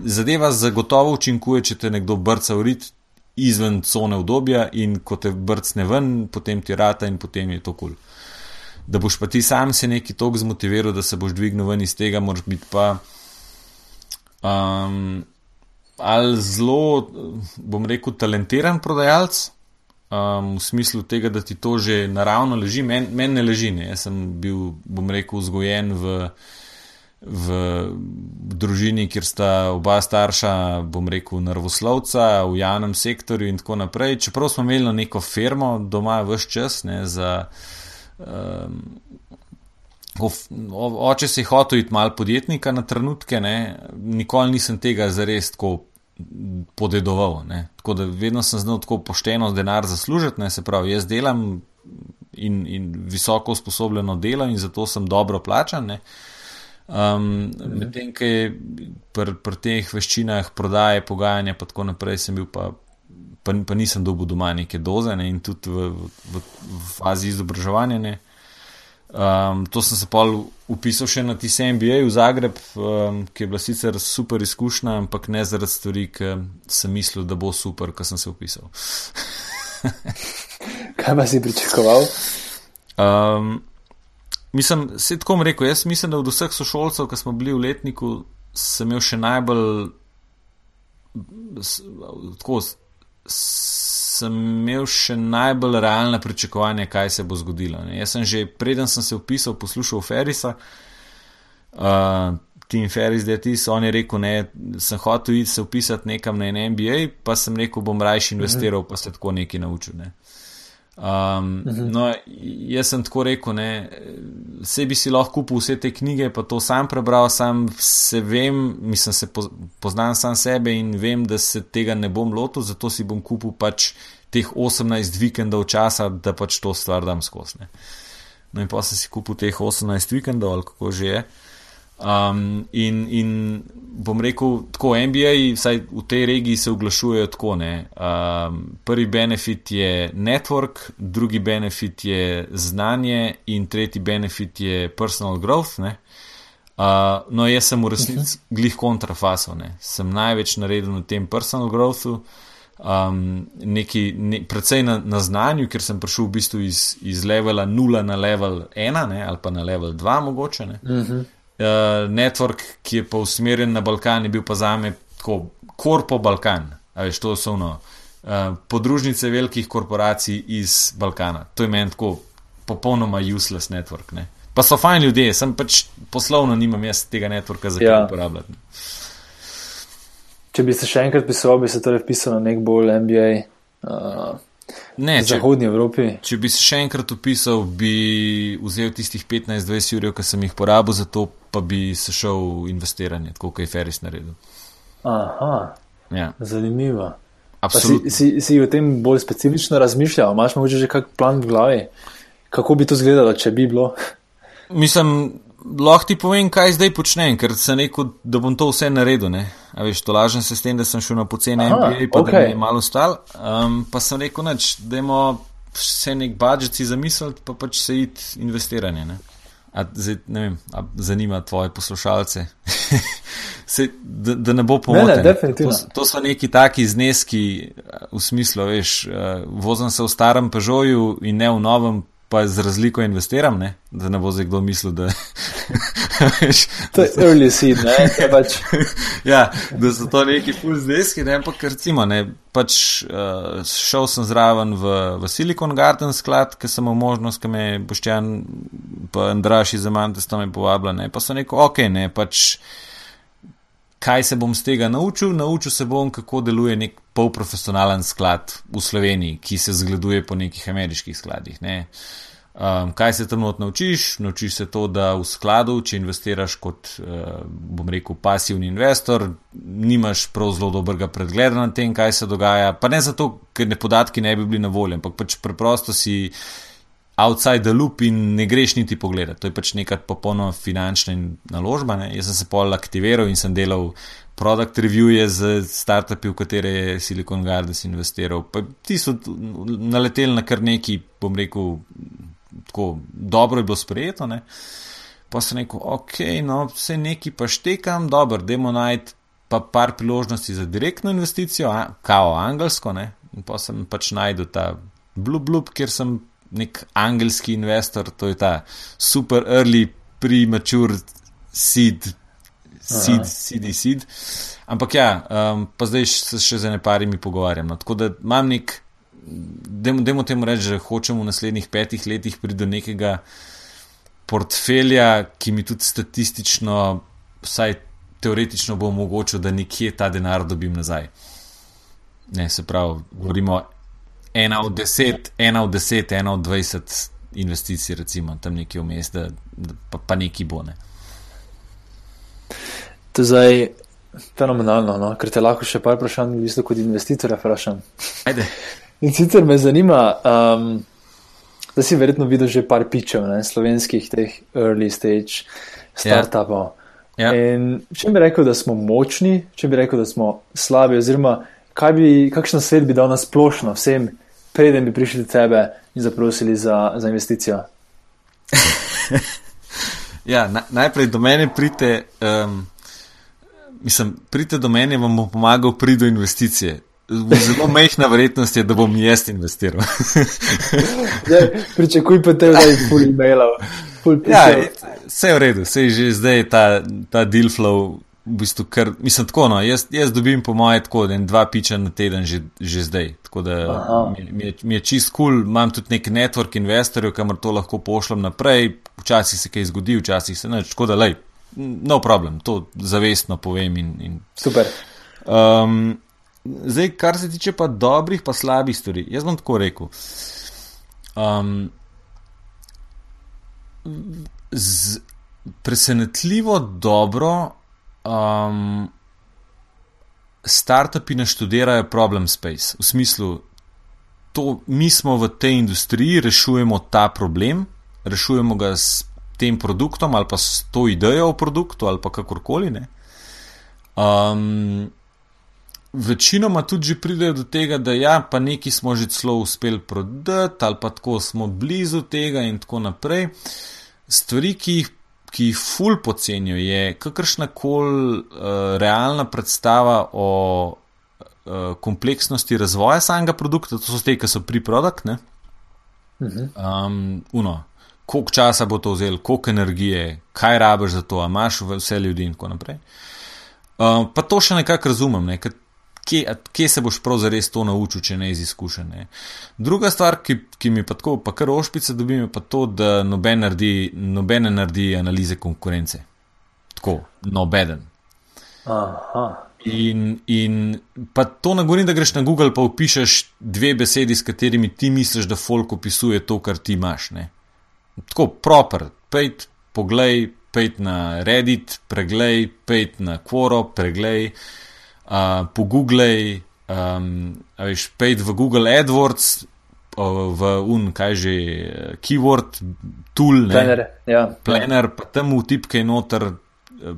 zadeva zagotovo učinkuje, če te nekdo brca v rit izven cone obdobja in ko te brcne ven, potem ti rata in potem je to kul. Cool da boš pa ti sam se neki tok zmotiviral, da se boš dvignil ven iz tega, moraš biti pa. Um, ali zelo, bom rekel, talentiran prodajalec, um, v smislu tega, da ti to že naravno leži, meni men ne leži. Ne. Jaz sem bil, bom rekel, vzgojen v, v družini, kjer sta oba starša, bom rekel, nervoslovca v javnem sektorju in tako naprej. Čeprav smo imeli neko firmo doma vse čas ne, za. Um, oče si hotel iti malo podjetnika na trenutke, ne? nikoli nisem tega zares tako podedoval. Ne? Tako da vedno sem znal tako pošteno denar zaslužiti, ne? se pravi, jaz delam in, in visoko usposobljeno delo in zato sem dobro plačan. Um, Medtem, ki je pri pr teh veščinah prodaje, pogajanja, pa tako naprej, sem bil pa pa, pa nisem dobil doma neke doze ne, in tudi v, v, v fazi izobraževanja. Um, to sem se pa upisal še na tisti MBA v Zagreb, um, ki je bila sicer super izkušnja, ampak ne zaradi stvari, ki sem mislil, da bo super, ko sem se upisal. Kaj pa si pričakoval? Um, mislim, se tako rekel, jaz mislim, da od vseh sošolcev, ki smo bili v letniku, sem imel še najbolj tako sem imel še najbolj realna pričakovanja, kaj se bo zgodilo. Ne. Jaz sem že preden sem se upisal, poslušal Ferisa, uh, Tim Ferris, da je ti, on je rekel, ne, sem hotel iti se upisati nekam na NBA, pa sem rekel, bom rajši investiral, pa se tako nekaj naučil. Ne. Um, no, jaz sem tako rekel, ne, vse bi si lahko kupil vse te knjige, pa to sam prebral, sam se vem, mislim, se poznam sam sebe in vem, da se tega ne bom lotil, zato si bom kupil pač teh 18 vikendov časa, da pač to stvar dam skozi. No, in pa sem si kupil teh 18 vikendov, ali kako že je. Um, in, in bom rekel, tako NBA, vsaj v tej regiji se oglašujejo tako. Um, prvi benefit je network, drugi benefit je znanje, in tretji benefit je personal growth. Uh, no, jaz sem v resnici uh mhm. -huh. glih kontrafaso, ne. sem največ naredil na tem personal growthu. Um, neki, ne, predvsej na, na znanju, ker sem prišel v bistvu iz, iz levela 0 na level 1 ne, ali pa na level 2, mogoče. Uh mhm. -huh uh, network, ki je pa usmerjen na Balkan, je bil pa za me tako korpo Balkan. Veš, to so no, uh, podružnice velikih korporacij iz Balkana. To je meni tako popolnoma useless network. Ne? Pa so fajn ljudje, sem pač poslovno nimam jaz tega networka za ja. uporabljati. Če bi se še enkrat pisal, bi se torej vpisal na nek bolj MBA. Uh, Ne, v Zahodnji Evropi. Če bi se še enkrat upisal, bi vzel tistih 15-20 ur, ki sem jih porabil za to, pa bi se šel v investiranje, tako kot je Ferris naredil. Aha, ja. zanimivo. Si, si, si o tem bolj specifično razmišljal? Imáš morda že kak plan v glavi, kako bi to izgledalo, če bi bilo? Mislim, lahko ti povem, kaj zdaj počnem, ker sem rekel, da bom to vse naredil. Ne? A veš, to lažem se s tem, da sem šel na poceni MBA, pa okay. da je malo stal. Um, pa sem rekel, da imamo vse nek budžet si zamisliti, pa pač se id investiranje. Ne? A, zdaj, ne vem, a zanima tvoje poslušalce. se, da, da ne bo pomoč. To, to so neki taki zneski v smislu, veš, uh, vozim se v starem Peugeotu in ne v novem pa z razliko investiram, ne? da ne bo zdaj kdo mislil, da. to je early seed, ne. Pač... ja, da so to neki full zneski, ne pa recimo, ne. Pač uh, šel sem zraven v, v Silicon Garden sklad, ker sem imel možnost, ki me je Boščan, pa Andraš iz Amantes tam je povabila, ne. Pa so neko, ok, ne, pač. Kaj se bom z tega naučil? Naučil se bom, kako deluje nek polprofesionalen sklad v Sloveniji, ki se zgleduje po nekih ameriških skladih. Ne? Um, kaj se tam naučiš? Naučiš se to, da v skladu, če investiraš kot, uh, bom rekel, pasivni investor, nimaš prav zelo dobrega pregleda na tem, kaj se dogaja. Pa ne zato, ker ne podatki ne bi bili na voljo, ampak pač preprosto si outside the loop in ne greš niti pogledati. To je pač neka popolnoma finančna naložba. Ne? Jaz sem se pol aktiviral in sem delal product review z startupi, v katere je Silicon Gardens investiral. Pa ti so naleteli na kar neki, bom rekel, tako dobro je bilo sprejeto. Ne? Pa sem rekel, ok, no, vse neki pa štekam, dobro, demo najti pa par priložnosti za direktno investicijo, a, kao angelsko, ne? in pa sem pač najdel ta blub blub, kjer sem nek angelski investor, to je ta super early premature seed seed, seed, seed. Ampak ja, um, pa zdaj se še z ene parimi pogovarjam. No. Tako da imam nek, da mu temu reči, da hočem v naslednjih petih letih priti do nekega portfelja, ki mi tudi statistično, vsaj teoretično bo omogočil, da nekje ta denar dobim nazaj. Ne, se pravi, govorimo ena od deset, ena od deset, ena od dvajset investicij, recimo tam nekje vmes, da, da pa, pa neki bo ne. To zdaj fenomenalno, no? ker te lahko še par vprašanj, v bistvu kot investitorja, vprašam. Ajde. In sicer me zanima, um, da si verjetno videl že par pičev, ne? slovenskih teh early stage startupov. Ja. Ja. In če bi rekel, da smo močni, če bi rekel, da smo slabi, oziroma bi, kakšen svet bi dal na splošno vsem, preden bi prišli do tebe in zaprosili za, za investicijo? ja, na, najprej do mene prite. Um, mislim, pridite do mene, vam bom pomagal priti do investicije. Zelo mehna verjetnost je, da bom jaz investiral. Pričakuj pa te, da je full emailov. Ja, vse je v redu, vse je že zdaj ta, ta deal flow. V bistvu, kar, mislim, tako, no, jaz, jaz dobim, po mojem, tako da dva piča na teden že, že zdaj. Tako da mi je, mi je čist kul, cool. imam tudi nek network investorjev, kamor to lahko pošljem naprej. Včasih se kaj zgodi, včasih se ne. Tako da, lej, no problem, to zavestno povem. In, in. Super. Um, zdaj, kar se tiče pa dobrih, pa slabih stvari, jaz bom tako rekel. Um, z, presenetljivo dobro um, startupi naštudirajo problem space, v smislu, to mi smo v tej industriji, rešujemo ta problem, rešujemo ga s tem produktom ali pa s to idejo o produktu ali pa kakorkoli. Um, večinoma tudi pridejo do tega, da ja, pa neki smo že celo uspeli prodati ali pa tako smo blizu tega in tako naprej. Stvari, ki jih, ki jih ful pocenijo, je kakršna koli uh, realna predstava o uh, kompleksnosti razvoja samega produkta, to so te, ki so pri produktu. Um, uno, koliko časa bo to vzelo, koliko energije, kaj rabiš za to, imaš vse ljudi in tako naprej. Uh, pa to še nekako razumem, ne? Kje, kje se boš prav zares to naučil, če ne iz izkušenj. Druga stvar, ki, ki mi pa tako, pa kar ošpice dobim, je pa to, da noben naredi, nobene naredi analize konkurence. Tako, nobeden. Aha. In, in pa to ne govorim, da greš na Google in upišeš dve besedi, s katerimi ti misliš, da folk opisuje to, kar ti imaš. Ne? tako proper, pejt, poglej, pejt na Reddit, preglej, pejt na Quoro, preglej, uh, pogooglej, um, veš, pejt v Google AdWords, v un, kaj že, keyword, tool, Planner, ja. planner, pa tam v tipke noter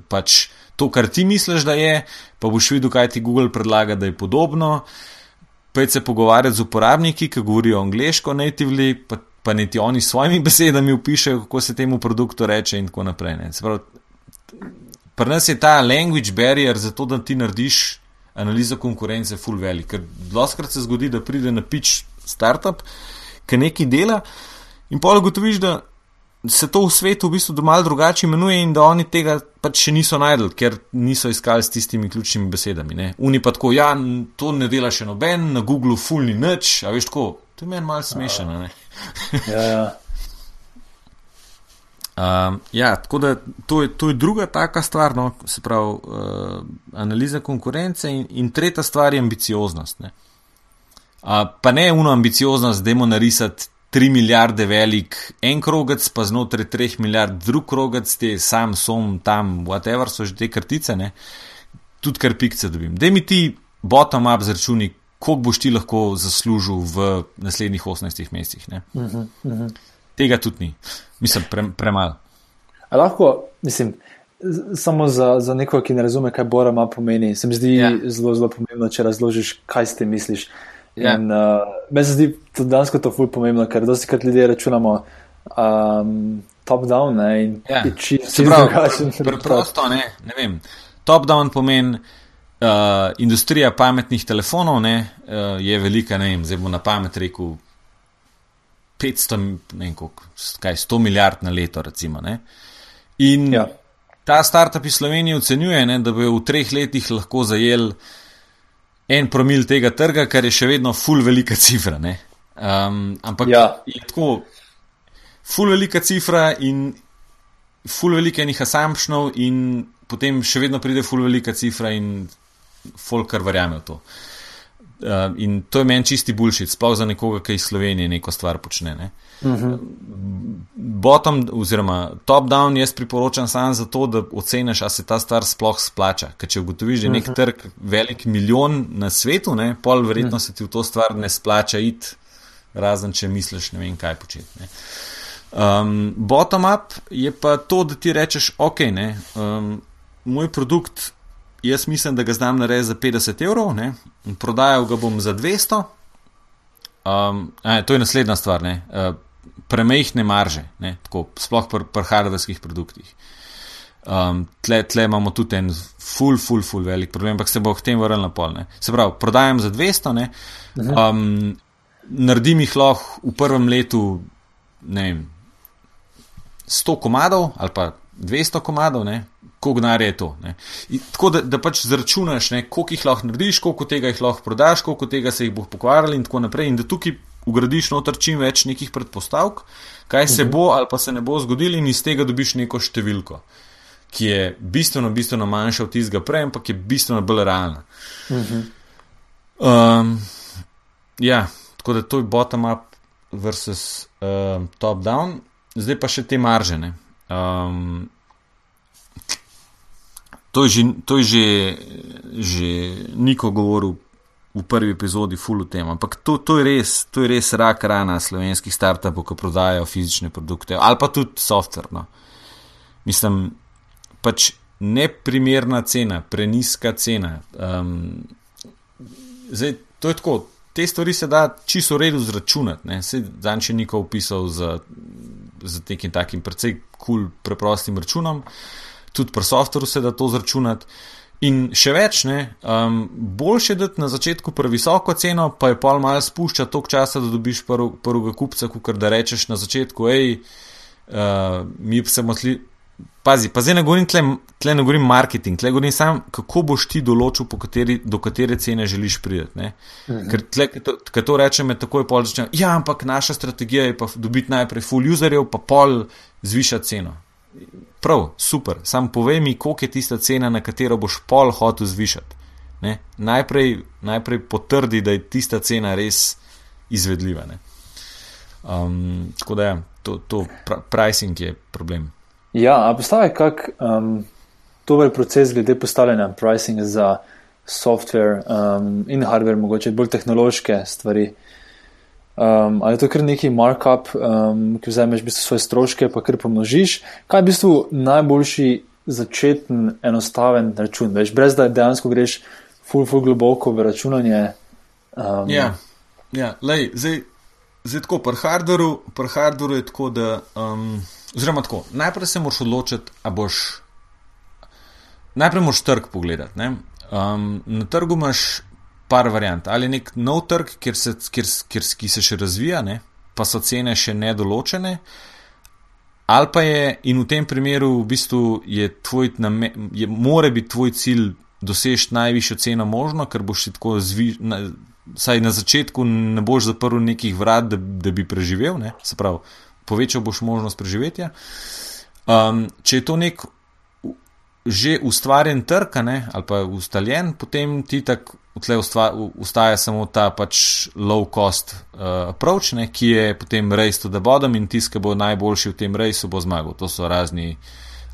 pač to, kar ti misliš, da je, pa boš videl, kaj ti Google predlaga, da je podobno. Pejte se pogovarjati z uporabniki, ki govorijo angliško, natively, pa, pa niti oni s svojimi besedami opišajo, kako se temu produktu reče, in tako naprej. Pri nas je ta language barrier za to, da ti narediš analizo konkurence, full velik. Ker doskrat se zgodi, da pride na pič startup, ki nekaj dela, in pa ugotoviš, da se to v svetu v bistvu malo drugače imenuje in da oni tega pač še niso najdel, ker niso iskali s tistimi ključnimi besedami. Uni pa tako, ja, to ne dela še noben, na Googlu fulni nič, a veš tako, to je meni malo smešno. ja, ja. Um, ja, tako da to je, to je druga taka stvar, no, se pravi, uh, analiza konkurence in, in tretja stvar je ambicioznost. Ne. Uh, pa ne uno ambicioznost, da imamo narisati 3 milijarde velik en krogec, pa znotraj 3 milijard drug krogec, te sam, som, tam, whatever so že te kartice, ne. tudi kar pikce dobim. Da mi ti bottom-up zračuni, koliko boš ti lahko zaslužil v naslednjih 18 mesecih. Uh -huh, uh -huh. Tega tudi ni, mislim, pre, premalo. Lahko, mislim, samo za, za nekoga, ki ne razume, kaj Bora ima pomeni, se mi zdi ja. zelo, zelo pomembno, če razložiš, kaj ti misliš. Ja. In, uh, meni se zdi to dansko to fulj pomembno, ker dosti krat ljudje računamo um, top-down ne, in ja. či se drugačen. Preprosto, ne, ne vem. Top-down pomeni. Uh, industrija pametnih telefonov ne, uh, je velika, ne vem, zdaj bo na pamet rekel 500, ne vem, koliko, kaj, 100 milijard na leto, recimo. Ne. In ja. ta startup iz Slovenije ocenjuje, ne, da bo v treh letih lahko zajel en promil tega trga, kar je še vedno full velika cifra. Um, ampak ja. je tako, full velika cifra in full velika enih assumptionov, in potem še vedno pride full velika cifra in folk kar verjame v to. Uh, in to je meni čisti bulšit, sploh za nekoga, ki iz Slovenije neko stvar počne. Ne? Uh mhm. -huh. Bottom, oziroma top-down, jaz priporočam samo zato, da oceniš, ali se ta stvar sploh splača. Ker če ugotoviš, da je nek uh mhm. -huh. trg velik milijon na svetu, ne, pol verjetno uh mhm. -huh. se ti v to stvar ne splača iti, razen če misliš, ne vem, kaj početi. Um, Bottom-up je pa to, da ti rečeš, ok, ne, um, moj produkt jaz mislim, da ga znam narediti za 50 evrov, ne? prodajal ga bom za 200. Um, a, to je naslednja stvar, uh, premehne marže, ne? Tako, sploh pri pr hardverskih produktih. Um, tle, tle imamo tudi en full, full, full velik problem, ampak se bo k temu vrnil na pol. Ne? Se pravi, prodajam za 200, ne? Um, naredim jih lahko v prvem letu, ne vem, 100 komadov ali pa 200 komadov, koliko denarja je to. In, tako da, da pač zračunaš, ne, koliko jih lahko narediš, koliko tega jih lahko prodaš, koliko tega se jih bo pokvarili in tako naprej. In da tukaj ugradiš noter čim več nekih predpostavk, kaj se mhm. bo ali pa se ne bo zgodilo, in iz tega dobiš neko številko, ki je bistveno, bistveno manjša od tistega prej, ampak je bistveno bolj realna. -huh. um, ja, tako da to je bottom-up versus uh, top-down, zdaj pa še te maržene. Um, to je že, to je že, že Niko govoril v prvi epizodi, full tem. Ampak to, to, je res, to je res rak rana slovenskih startupov, ki prodajajo fizične produkte ali pa tudi software. No. Mislim, pač neprimerna cena, preniska cena. Um, zdaj, to je tako. Te stvari se da čisto v redu zračunati. Zdaj, če neko opisal z, z nekim takim precej kul, cool, preprostim računom. Uh, tudi pri softveru se da to zračunati. In še več, ne, um, boljše je dati na začetku previsoko ceno, pa je pol malo spušča toliko časa, da dobiš prvega kupca, kot da rečeš na začetku, hej, uh, mi se motli. Pazi, pa zdaj ne govorim tle, tle ne govorim marketing, tle govorim sam, kako boš ti določil, kateri, do katere cene želiš priti. Mhm. Ker tle, ko to rečem, tako je pol začne. Ja, ampak naša strategija je pa dobiti najprej full userjev, pa pol zvišati ceno. Prav, super, sam povej mi, koliko je tista cena, na katero boš pol hotel zvišati. Najprej, najprej potrdi, da je tista cena res izvedljiva. Um, tako da, ja, to, to pricing je problem. Ja, a postavi kak um, dober proces glede postavljanja pricinga za software um, in hardware, mogoče bolj tehnološke stvari. Um, ali je to kar neki markup, um, ki vzameš v bistvu svoje stroške, pa kar pomnožiš. Kaj je v bistvu najboljši začeten, enostaven račun? Veš, brez da dejansko greš ful, ful globoko v računanje. Um, ja, ja. Lej, zdaj, zdaj tako, pri hardwareu, pri hardwareu je tako, da. Um, oziroma tako, najprej se moraš odločiti, a boš. Najprej moraš trg pogledati. Um, na trgu imaš par variant. Ali nek nov trg, kjer se, kjer, kjer, ki se še razvija, ne? pa so cene še nedoločene. Ali pa je, in v tem primeru, v bistvu je tvoj, je, more biti tvoj cilj doseči najvišjo ceno možno, ker boš tako zvišal. Na, saj na začetku ne boš zaprl nekih vrat, da, da bi preživel, ne? se pravi, povečal boš možnost preživetja. Um, če je to nek že ustvarjen trg ali pa ustaljen, potem ti tako tle ustaja samo ta pač low cost uh, approach, ne, ki je potem race to the bottom in tisti, ki bo najboljši v tem raceu, bo zmagal. To so razni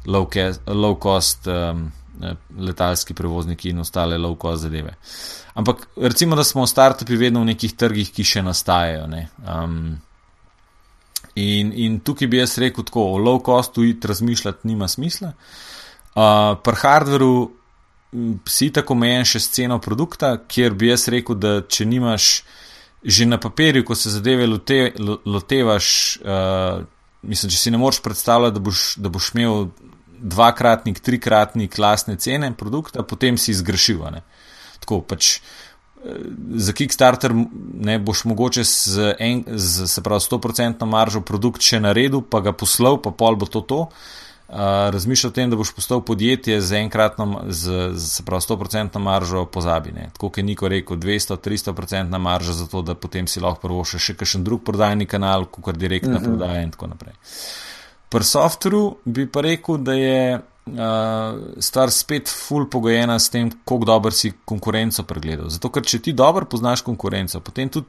low, low cost um, letalski prevozniki in ostale low cost zadeve. Ampak recimo, da smo startupi vedno v nekih trgih, ki še nastajajo. Um, in, in tukaj bi jaz rekel tako, o low costu razmišljati nima smisla. Uh, pri hardveru si tako omejen še s ceno produkta, kjer bi jaz rekel, da če nimaš že na papirju, ko se zadeve lote, lotevaš, uh, mislim, če si ne moreš predstavljati, da boš, da boš imel dvakratnik, trikratnik lastne cene produkta, potem si zgrešil. Tako pač. Eh, za Kickstarter ne boš mogoče z, en, z se pravi, 100% maržo produkt še naredil, pa ga poslal, pa pol bo to to. Uh, razmišlja o tem, da boš postal podjetje z enkratno, z, z, se pravi, 100% maržo, pozabi. Ne. Tako je Niko rekel, 200-300% marža, zato da potem si lahko prvo še, še kakšen drug prodajni kanal, kot je direktna mhm. -huh. prodaja in tako naprej. Pri softveru bi pa rekel, da je uh, stvar spet full pogojena s tem, koliko dobro si konkurenco pregledal. Zato, ker če ti dobro poznaš konkurenco, potem tudi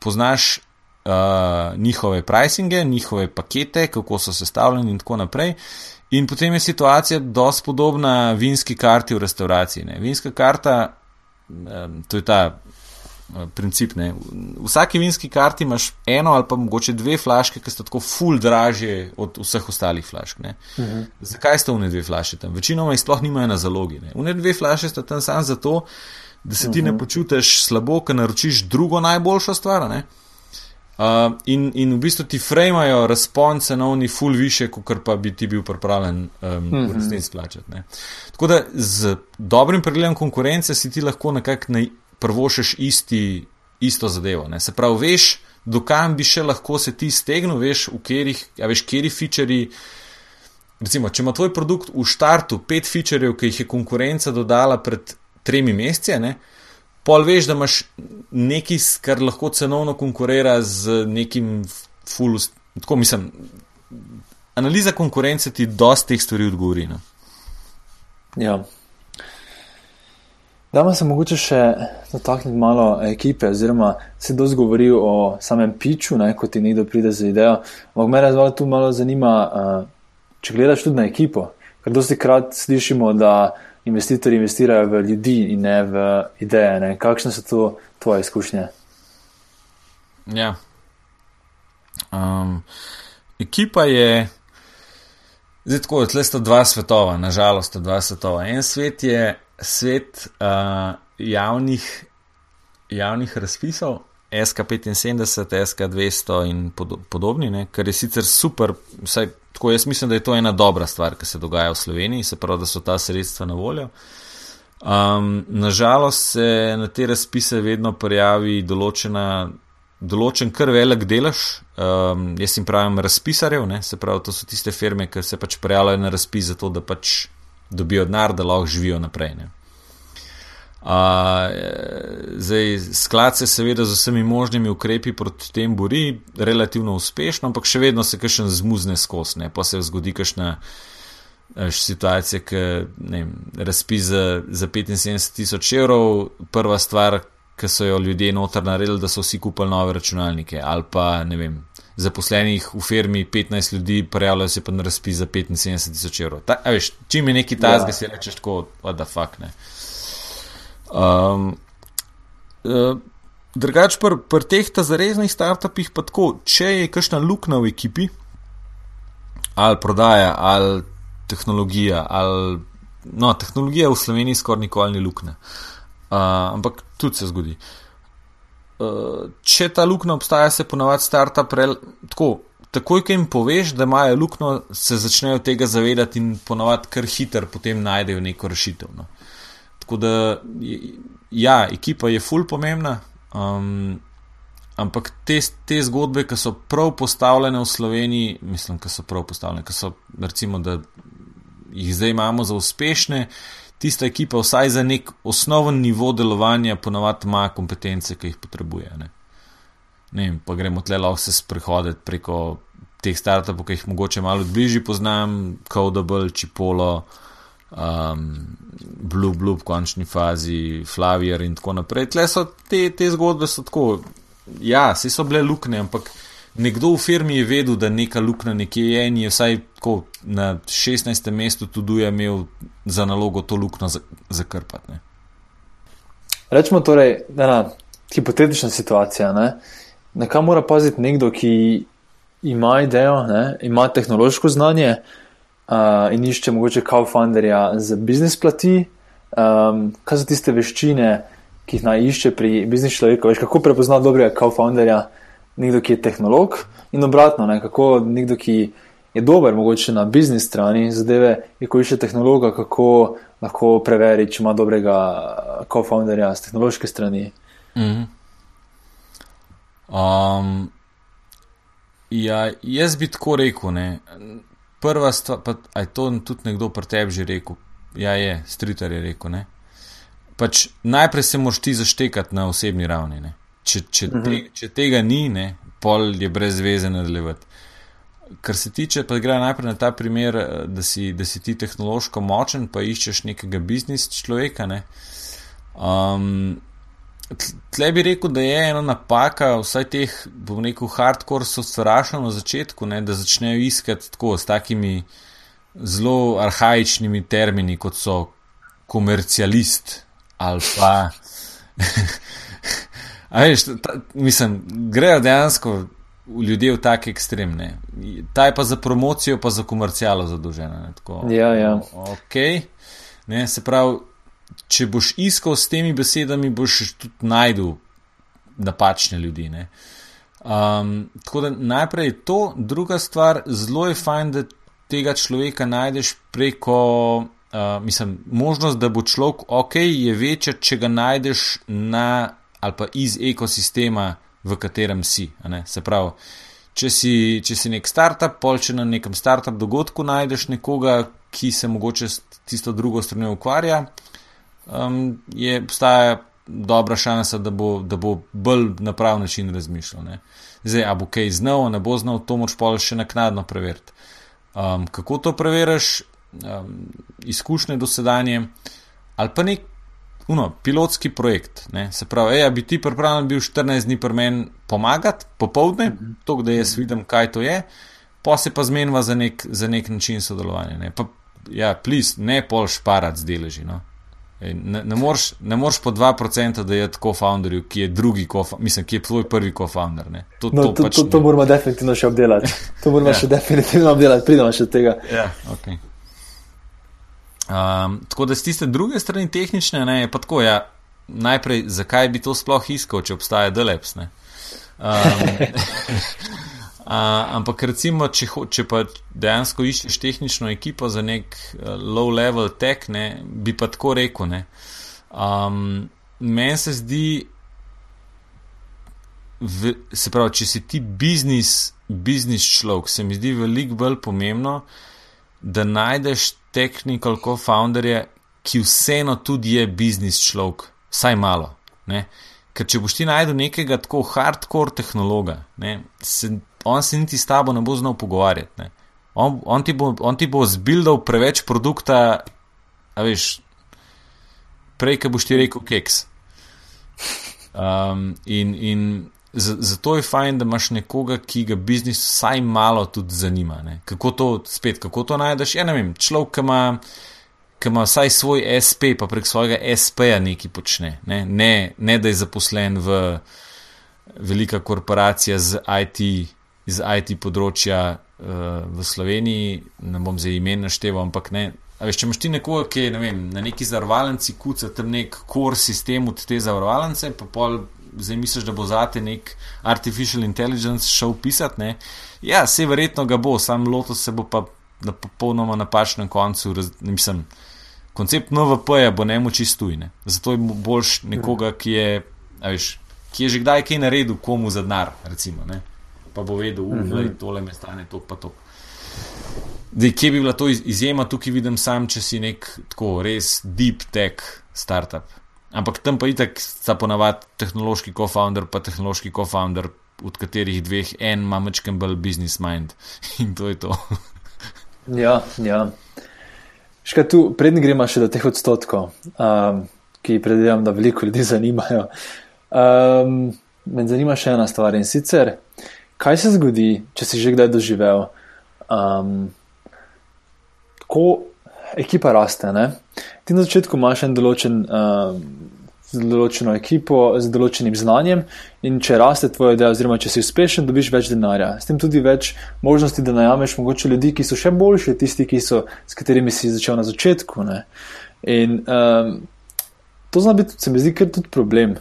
poznaš uh, njihove pricinge, njihove pakete, kako so sestavljeni in tako naprej. In potem je situacija dosti podobna vinski karti v restauraciji. Ne. Vinska karta, um, to je ta uh, princip. Ne. V vsaki vinski karti imaš eno ali pa mogoče dve flaške, ki so tako full dražje od vseh ostalih flašk. Uh mhm. -huh. Zakaj sto une dve flaše tam? Večinoma jih sploh nimajo na zalogi. Ne. Une dve flaše sta tam samo zato, da se ti uh -huh. ne mhm. počutiš slabo, ker naročiš drugo najboljšo stvar. Ne. Uh, in, in v bistvu ti frajmajo response na oni ful više, kot pa bi ti bil pripravljen um, mm -hmm. v mhm. resnici plačati. Ne. Tako da z dobrim pregledom konkurence si ti lahko nekako prvošeš isti, isto zadevo. Ne. Se pravi, veš, dokam bi še lahko se ti stegnil, veš, v katerih, ja, veš, kjeri featuri. Recimo, če ima tvoj produkt v startu pet featurejev, ki jih je konkurenca dodala pred tremi meseci, ne, pol veš, da imaš nekaj, kar lahko cenovno konkurira z nekim fulus. Tako mislim, analiza konkurence ti dosti teh stvari odgovori. No? Ja. Dajmo se mogoče še dotakniti malo ekipe, oziroma se dosti govori o samem piču, ne, ko ti nekdo pride z idejo. Ampak me razvala tu malo zanima, uh, če gledaš tudi na ekipo, ker dosti krat slišimo, da investitorji investirajo v ljudi in ne v ideje. Ne? Kakšne so to tvoje izkušnje? Ja. Um, ekipa je. Zdaj, tako je, tle sta dva svetova, nažalost, sta dva svetova. En svet je svet uh, javnih, javnih razpisov, SK75, SK200 in podobni, ne, kar je sicer super, vsaj tako jaz mislim, da je to ena dobra stvar, ki se dogaja v Sloveniji, se pravi, da so ta sredstva na voljo. Um, nažalost se na te razpise vedno prijavi določena, določen kar velik delež, um, jaz jim pravim razpisarjev, ne, se pravi, to so tiste firme, ki se pač prijavljajo na razpis zato, da pač dobijo denar, da lahko živijo naprej. Ne. Zdaj, sklad se seveda z vsemi možnimi ukrepi proti tem bori, relativno uspešno, ampak še vedno se kakšen zmuzne skozi, ne? pa se zgodi kakšna situacija, ki razpis za, za 75 tisoč evrov, prva stvar, ki so jo ljudje noter naredili, da so vsi kupili nove računalnike ali pa ne vem. Zaposlenih v firmi 15 ljudi, prijavljajo se pa na razpis za 75 tisoč evrov. Ta, veš, čim je neki tazg, ja. si rečeš tako, the fuck ne. Uh, Um, uh, drugač pri pr teh ta zareznih startupih pa tako, če je kakšna luknja v ekipi, ali prodaja, ali tehnologija, ali no, tehnologija v Sloveniji skoraj nikoli ni luknja. Uh, ampak tudi se zgodi. Uh, če ta luknja obstaja, se ponavadi startup tako. Takoj, ko jim poveš, da imajo luknjo, se začnejo tega zavedati in ponavadi kar hiter potem najdejo neko rešitev. No. Tako da, ja, ekipa je full pomembna, Um, ampak te, te zgodbe, ki so prav postavljene v Sloveniji, mislim, da so prav postavljene, ki so, recimo, da jih zdaj imamo za uspešne, tista ekipa, vsaj za nek osnoven nivo delovanja, ponavadi ima kompetence, ki jih potrebuje. Ne? Ne, pa gremo tle lahko se sprehoditi preko teh startupov, ki jih mogoče malo bližje poznam, Codable, Čipolo um, Blue Blue v končni fazi, Flavier in tako naprej. Tle so te, te zgodbe so tako, ja, vse so bile luknje, ampak nekdo v firmi je vedel, da neka luknja nekje je in je vsaj tako na 16. mestu tudi imel za nalogo to luknjo zakrpati. Ne. Rečemo torej, je ena hipotetična situacija. Ne? Na kam mora paziti nekdo, ki ima idejo, ne? ima tehnološko znanje, uh, in išče mogoče co-founderja za biznis plati, um, kaj so tiste veščine, ki jih naj išče pri biznis človeku, veš, kako prepozna dobrega co-founderja, nekdo, ki je tehnolog. In obratno, ne, kako nekdo, ki je dober mogoče na biznis strani zadeve, je ko išče tehnologa, kako lahko preveri, če ima dobrega co-founderja z tehnološke strani. Mm -hmm. um, ja, jaz bi tako rekel, ne prva stvar, pa je to tudi nekdo pri tebi že rekel. Ja, je, stritar je rekel. Pač najprej se moraš ti zaštekati na osebni ravni. Če, če, uh -huh. te, če tega ni, ne, pol je brez veze nadaljevati. Kar se tiče, pa gre najprej na ta primer, da si, da si ti tehnološko močen, pa iščeš nekega biznis človeka. Ne. Um, Tle bi rekel, da je ena napaka, vsaj teh, bom rekel, hardcore so strašno na začetku, ne, da začnejo iskati tako s takimi zelo arhajičnimi termini, kot so komercialist ali pa. veš, ta, mislim, grejo dejansko ljudje v take ekstremne. Ta je pa za promocijo, pa za komercijalo zadolžena. Ja, ja. Okay. Ne, se pravi če boš iskal s temi besedami, boš tudi najdel napačne ljudi. Um, tako da najprej je to, druga stvar, zelo je fajn, da tega človeka najdeš preko, uh, mislim, možnost, da bo človek ok, je večja, če ga najdeš na ali pa iz ekosistema, v katerem si. Se pravi. Če si, če si nek startup, pol če na nekem startup dogodku najdeš nekoga, ki se mogoče s tisto drugo stranjo ukvarja, um, je obstaja dobra šansa, da bo, da bo bolj na prav način razmišljal. Ne. Zdaj, a bo kaj znal, ne bo znal, to moč pa še naknadno preveriti. Um, kako to preveriš, um, izkušnje dosedanje ali pa nek uno, pilotski projekt. Ne. Se pravi, ej, bi ti pripravljen bil 14 dni pri meni pomagati, popovdne, -hmm. to, da jaz vidim, kaj to je, pa se pa zmenjava za, za nek način sodelovanja. Ne. Pa, ja, plis, ne pol šparati z deleži. No. Ne, ne moreš po 2% da je tako founderju, ki je drugi, mislim, ki je tvoj prvi co-founder. To, no, to, to, pač to, to moramo definitivno še obdelati. To moramo ja. še definitivno obdelati, pridemo še od tega. Ja, okay. um, tako da z tiste druge strani tehnične, ne, je pa tako. Ja, najprej, zakaj bi to sploh iskal, če obstaja Deleps? Um, ampak recimo, če, če pa dejansko iščeš tehnično ekipo za nek uh, low-level tech, ne, bi pa tako rekel. Um, Meni se zdi, v, se pravi, če si ti biznis, biznis človek, se mi zdi veliko bolj pomembno, da najdeš technical co-founderje, ki vseeno tudi je biznis človek, vsaj malo. Ne. Ker če boš ti najdel nekega tako hardcore tehnologa, ne, se on se niti s tabo ne bo znal pogovarjati. On, on, ti bo, on ti bo zbildal preveč produkta, a veš, prej, ki boš ti rekel keks. Um, in in zato je fajn, da imaš nekoga, ki ga biznis vsaj malo tudi zanima. Ne? Kako to spet, kako to najdeš? Ja, ne vem, človek, ki ima. Ki ima vsaj svoj SP, pa prek svojega SP-ja nekaj počne. Ne? Ne, ne, da je zaposlen v, velika korporacija z IT, iz IT področja uh, v Sloveniji, ne bom zdaj imen našteval, ampak ne. Veš, če imaš ti nekoga, ki je ne vem, na neki zavarovalnici kuca tam nek core sistem od te zavarovalnice, pa pol zdaj misliš, da bo zate nek artificial intelligence šel pisati. Ne? Ja, se verjetno ga bo, sam loto se bo pa na popolnoma napačnem koncu. Raz, mislim, koncept NVP-ja bo ne moči stujne. Zato je boljš nekoga, ki je, veš, ki je že kdaj kaj naredil komu za denar, recimo. Ne? Pa bo vedel, uh, mhm. tole me stane to pa to. Dej, kje bi bila to izjema, tukaj vidim sam, če si nek tako res deep tech startup. Ampak tam pa itak sta ponavadi tehnološki co-founder, pa tehnološki co-founder, od katerih dveh en ima mečken bolj business mind. In to je to. ja, ja. Škaj tu, prednji gremo še do teh odstotkov, um, ki predvidevam, da veliko ljudi zanimajo. Um, me zanima še ena stvar in sicer, kaj se zgodi, če si že kdaj doživel. Um, ko ekipa raste, ne? ti na začetku imaš en določen. Uh, Z določeno ekipo, z določenim znanjem, in če raste tvoja ideja, oziroma če si uspešen, dobiš več denarja. S tem tudi več možnosti, da najameš mogoče ljudi, ki so še boljši, tisti, ki so, s katerimi si začel na začetku. In um, to zna biti, se mi zdi, kar tudi problem.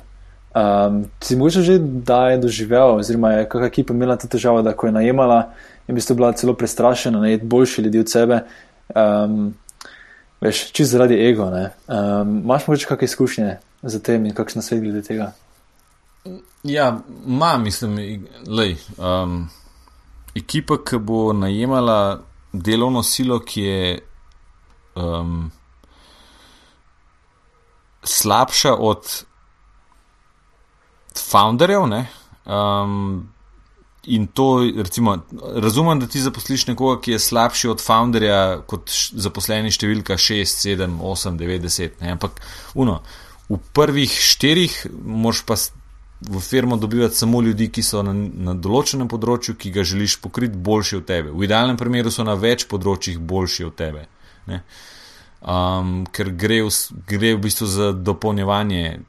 Um, si mogoče že da je doživel, oziroma je kakšna ekipa imela ta težava, da ko je najemala in bi sta bila celo prestrašena, najeti boljši ljudi od sebe, um, veš, čisto zaradi ego. Um, Máš morda kakšne izkušnje z tem in kakšne svet glede tega? Ja, ima, mislim, lej, um, ekipa, ki bo najemala delovno silo, ki je um, slabša od founderjev. Um, in to, recimo, razumem, da ti zaposliš nekoga, ki je slabši od founderja, kot zaposleni številka 6, 7, 8, 9, 10. Ne? Ampak, uno, v prvih štirih moraš pa v firmo dobivati samo ljudi, ki so na, na določenem področju, ki ga želiš pokriti, boljši od tebe. V idealnem primeru so na več področjih boljši od tebe. Um, ker gre v, gre v bistvu za dopolnjevanje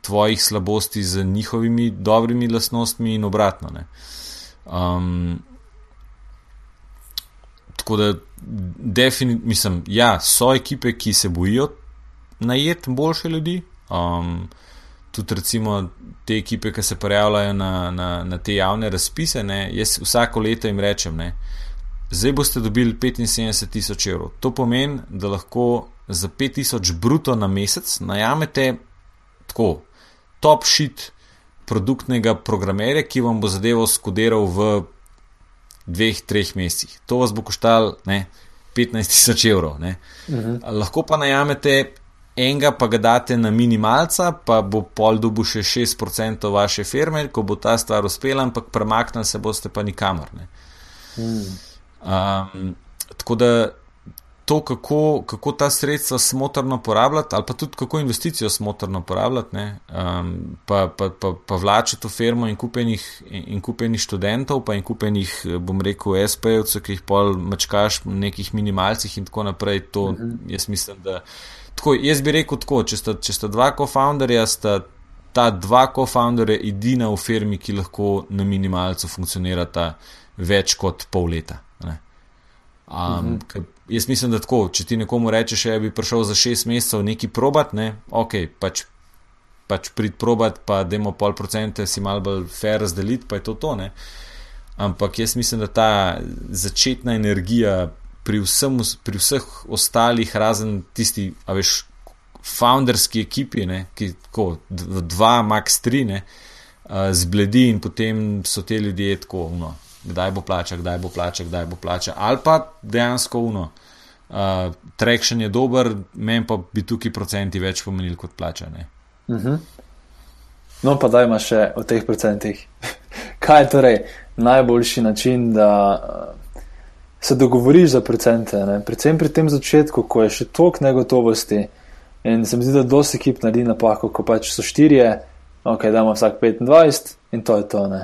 tvojih slabosti z njihovimi dobrimi lastnostmi in obratno. Um, tako da, definitivno, mislim, ja, so ekipe, ki se bojijo najeti boljše ljudi. Um, tudi, recimo, te ekipe, ki se prijavljajo na, na, na te javne razpise, ne, jaz vsako leto jim rečem, ne, zdaj boste dobili 75 tisoč evrov. To pomeni, da lahko za 5 tisoč bruto na mesec najamete tako top shit produktnega programerja, ki vam bo zadevo skodiral v dveh, treh mesecih. To vas bo koštalo 15 tisoč evrov. Uh mhm. -huh. Lahko pa najamete enega, pa ga date na minimalca, pa bo pol dobu še 6% vaše firme, ko bo ta stvar uspela, ampak premaknili se boste pa nikamor. Uh -huh. um, tako da to, kako, kako ta sredstva smotrno porabljati, ali pa tudi kako investicijo smotrno porabljati, um, pa, pa, pa, pa vlačati v firmo in kupenih, in kupenih študentov, pa in kupenih, bom rekel, SP-jevcev, ki jih pol mačkaš v nekih minimalcih in tako naprej. To, uh mhm. -huh. Jaz mislim, da. Tako, jaz bi rekel tako, če sta, če sta dva co-founderja, sta ta dva co-founderja edina v firmi, ki lahko na minimalcu funkcionirata več kot pol leta. Um, uh -huh. Jaz mislim, da tako, če ti nekomu rečeš, da bi prišel za šest mesecev neki probat, ne, ok, pač, pač prid probat, pa da imamo pol procente, si mal bolj fair razdeliti, pa je to to. Ne. Ampak jaz mislim, da ta začetna energija pri, vsem, pri vseh ostalih, razen tisti, a veš, founderski ekipi, ne, ki tako, dva, max tri, ne, zbledi in potem so te ljudje tako, no, kdaj bo plača, kdaj bo plača, kdaj bo plača. Ali pa dejansko uno. Uh, traction je dober, meni pa bi tukaj procenti več pomenili kot plača. Uh mhm. -huh. No, pa da imaš še o teh procentih. Kaj je torej najboljši način, da se dogovoriš za procente? Ne? Predvsem pri tem začetku, ko je še toliko negotovosti in se mi zdi, da dosti ekip naredi napako, ko pač so štirje, ok, da ima vsak 25 in to je to. Ne?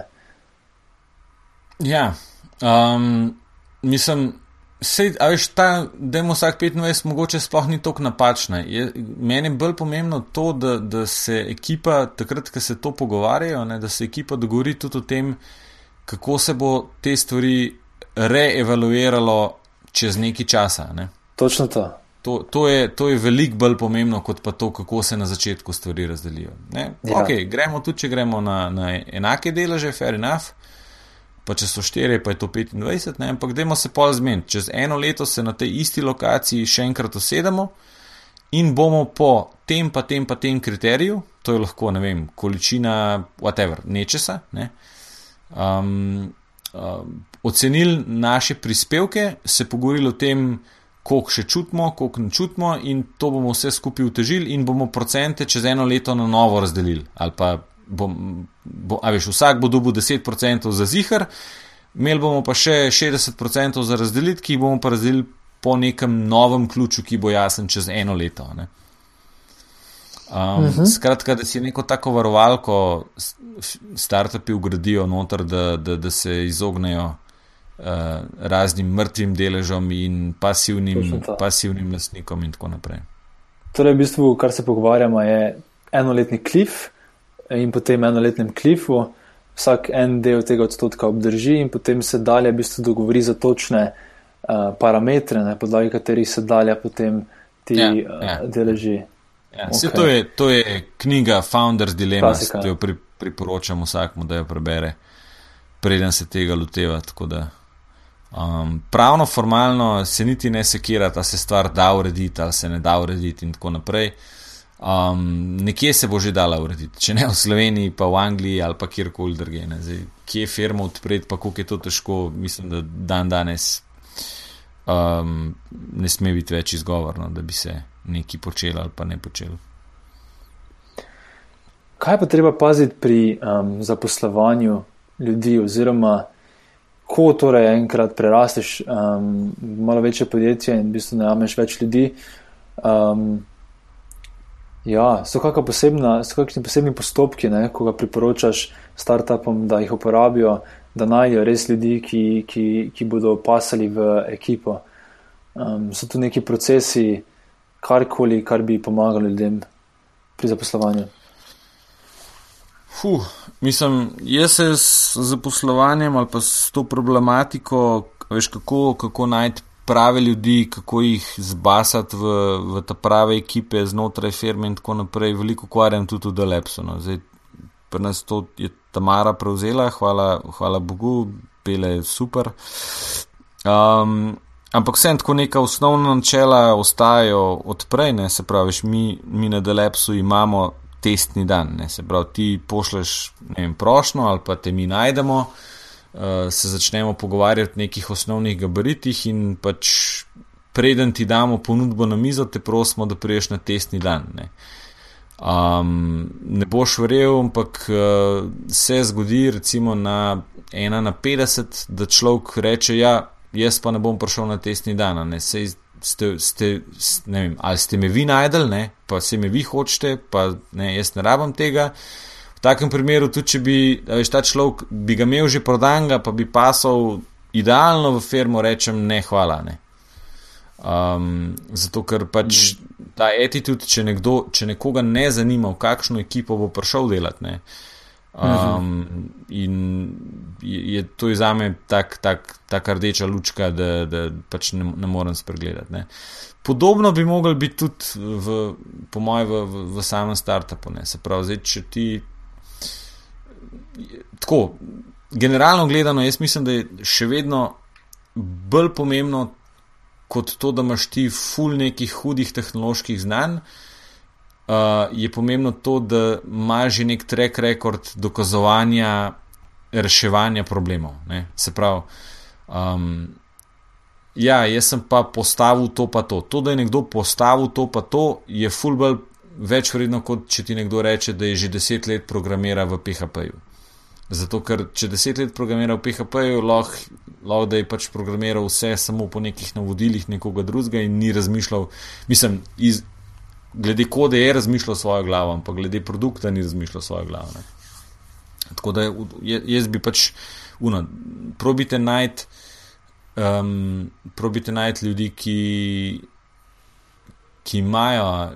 Ja, um, mislim, Sej, a veš, ta demo vsak 25 mogoče sploh ni tako napačna. Je, meni je bolj pomembno to, da, da se ekipa, takrat, ko se to pogovarjajo, ne, da se ekipa dogovori tudi o tem, kako se bo te stvari reevaluiralo čez neki časa. Ne. Točno to. To, to je, to je veliko bolj pomembno, kot pa to, kako se na začetku stvari razdelijo. Ja. Okay, gremo tudi, če gremo na, na enake deleže, fair enough pa če so 4, pa je to 25, ne? ampak dajmo se pol zmeniti. Čez eno leto se na tej isti lokaciji še enkrat usedemo in bomo po tem, pa tem, pa tem kriteriju, to je lahko, ne vem, količina, whatever, nečesa, ne? um, um, ocenili naše prispevke, se pogovorili o tem, koliko še čutimo, koliko ne čutimo, in to bomo vse skupaj utežili, in bomo procente čez eno leto na novo razdelili, ali pa bom, bo, a veš, vsak bo dobil 10% za zihar, imeli bomo pa še 60% za razdeliti, ki bomo pa razdelili po nekem novem ključu, ki bo jasen čez eno leto. Ne. Um, uh mhm. -huh. Skratka, da si neko tako varovalko startupi ugradijo noter, da, da, da se izognejo uh, raznim mrtvim deležom in pasivnim, pasivnim lastnikom in tako naprej. Torej, v bistvu, kar se pogovarjamo, je enoletni klif, in potem enoletnem klifu, vsak en del tega odstotka obdrži, in potem se dalje v bistvu dogovori za točne uh, parametre, na podlagi katerih se dalje potem ti ja, uh, ja. deleži. Ja, okay. to, je, to je knjiga Founders Dilemma, ki jo pri, priporočam vsakmu, da jo prebere, preden se tega loteva. Um, pravno, formalno se niti ne sekira, da se stvar da urediti ali se ne da urediti, in tako naprej. Um, nekje se bo že dala urediti, če ne v Sloveniji, pa v Angliji ali pa kjerkoli drugje. Kje je firma odpreti, pa kako je to težko, mislim, da dan danes um, ne sme biti več izgovorno, da bi se nekaj počelo ali pa ne počelo. Kaj pa treba paziti pri um, zaposlovanju ljudi, oziroma ko torej enkrat prerasteš um, malo večje podjetje in v bistvu najameš več ljudi? Um, Ja, so kakšni posebna, posebni postopki, ne, ko ga priporočaš startupom, da jih uporabijo, da najdejo res ljudi, ki, ki, ki bodo pasali v ekipo. Um, so tu neki procesi, karkoli, kar bi pomagali ljudem pri zaposlovanju. Fuh, mislim, jaz se z zaposlovanjem ali pa s to problematiko, veš, kako, kako najti prave ljudi, kako jih zbasati v, v ta prave ekipe znotraj firme in tako naprej. Veliko ukvarjam tudi v Delepsu. No. Zdaj, pri nas to je Tamara prevzela, hvala, hvala Bogu, bele je super. Um, ampak vsem tako neka osnovna načela ostajajo odprej, ne, se pravi, mi, mi na Delepsu imamo testni dan, ne, se pravi, ti pošleš prošlo ali pa te mi najdemo. Eh, se začnemo pogovarjati o nekih osnovnih gabaritih, in pač preden ti damo ponudbo na mizo, te prosimo, da priješ na testni dan. Ne, um, ne boš verjel, ampak uh, se zgodi, recimo na 1 na 50, da človek reče: Ja, jaz pa ne bom prišel na testni dan. Ne, sej, Ste, ste, ne vem, ali ste me vi najdel, pa se me vi hočete, pa ne, jaz ne rabim tega. Uh, v takem primeru, tudi če bi veš, ta človek bi ga imel že prodanga, pa bi pasal idealno v firmo, rečem ne, hvala. Ne. Um, zato, ker pač ta attitude, če, nekdo, če nekoga ne zanima, v kakšno ekipo bo prišel delati. Ne. Um, in je, je to za me tako tak, tak rdeča lučka, da, da pač ne, ne morem spregledati. Ne. Podobno bi mogli biti tudi, v, po mojem, v, v, v samem startupu. Ne. Se pravi, zdaj, če ti tako, generalno gledano, jaz mislim, da je še vedno bolj pomembno kot to, da imaš ti ful nekih hudih tehnoloških znanj. Uh, je pomembno to, da imaš že nek track record dokazovanja reševanja problemov. Ne? Se pravi, um, ja, jaz sem pa postavil to, pa to. To, da je nekdo postavil to, pa to, je fulbol več vredno, kot če ti nekdo reče, da je že deset let programira v PHP-ju. Zato, ker če deset let programira v PHP-ju, lahko, lahko da je pač programiral vse samo po nekih navodilih nekoga drugega in ni razmišljal, mislim, iz, glede kode je razmišljal svojo glavo, ampak glede produkta ni razmišljal svojo glavo. Ne. Tako da jaz bi pač, uno, probite najti um, probite najti ljudi, ki, ki imajo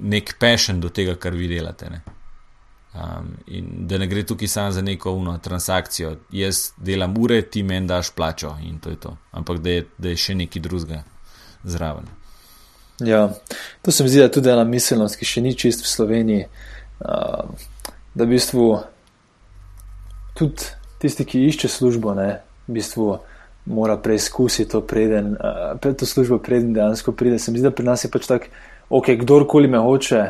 nek pešen do tega, kar vi delate. Ne? Um, in da ne gre tukaj samo za neko uno transakcijo, jaz delam ure, ti meni daš plačo in to je to. Ampak da je, da je še nekaj drugega zraven. Ja, to se mi zdi, da je tudi ena miselnost, ki še ni čist v Sloveniji. Uh, da v bistvu tudi tisti, ki išče službo, ne, v bistvu mora preizkusiti to, preden, uh, to službo, preden dejansko pride. Se mi zdi, da pri nas je pač tako, ok, kdorkoli me hoče.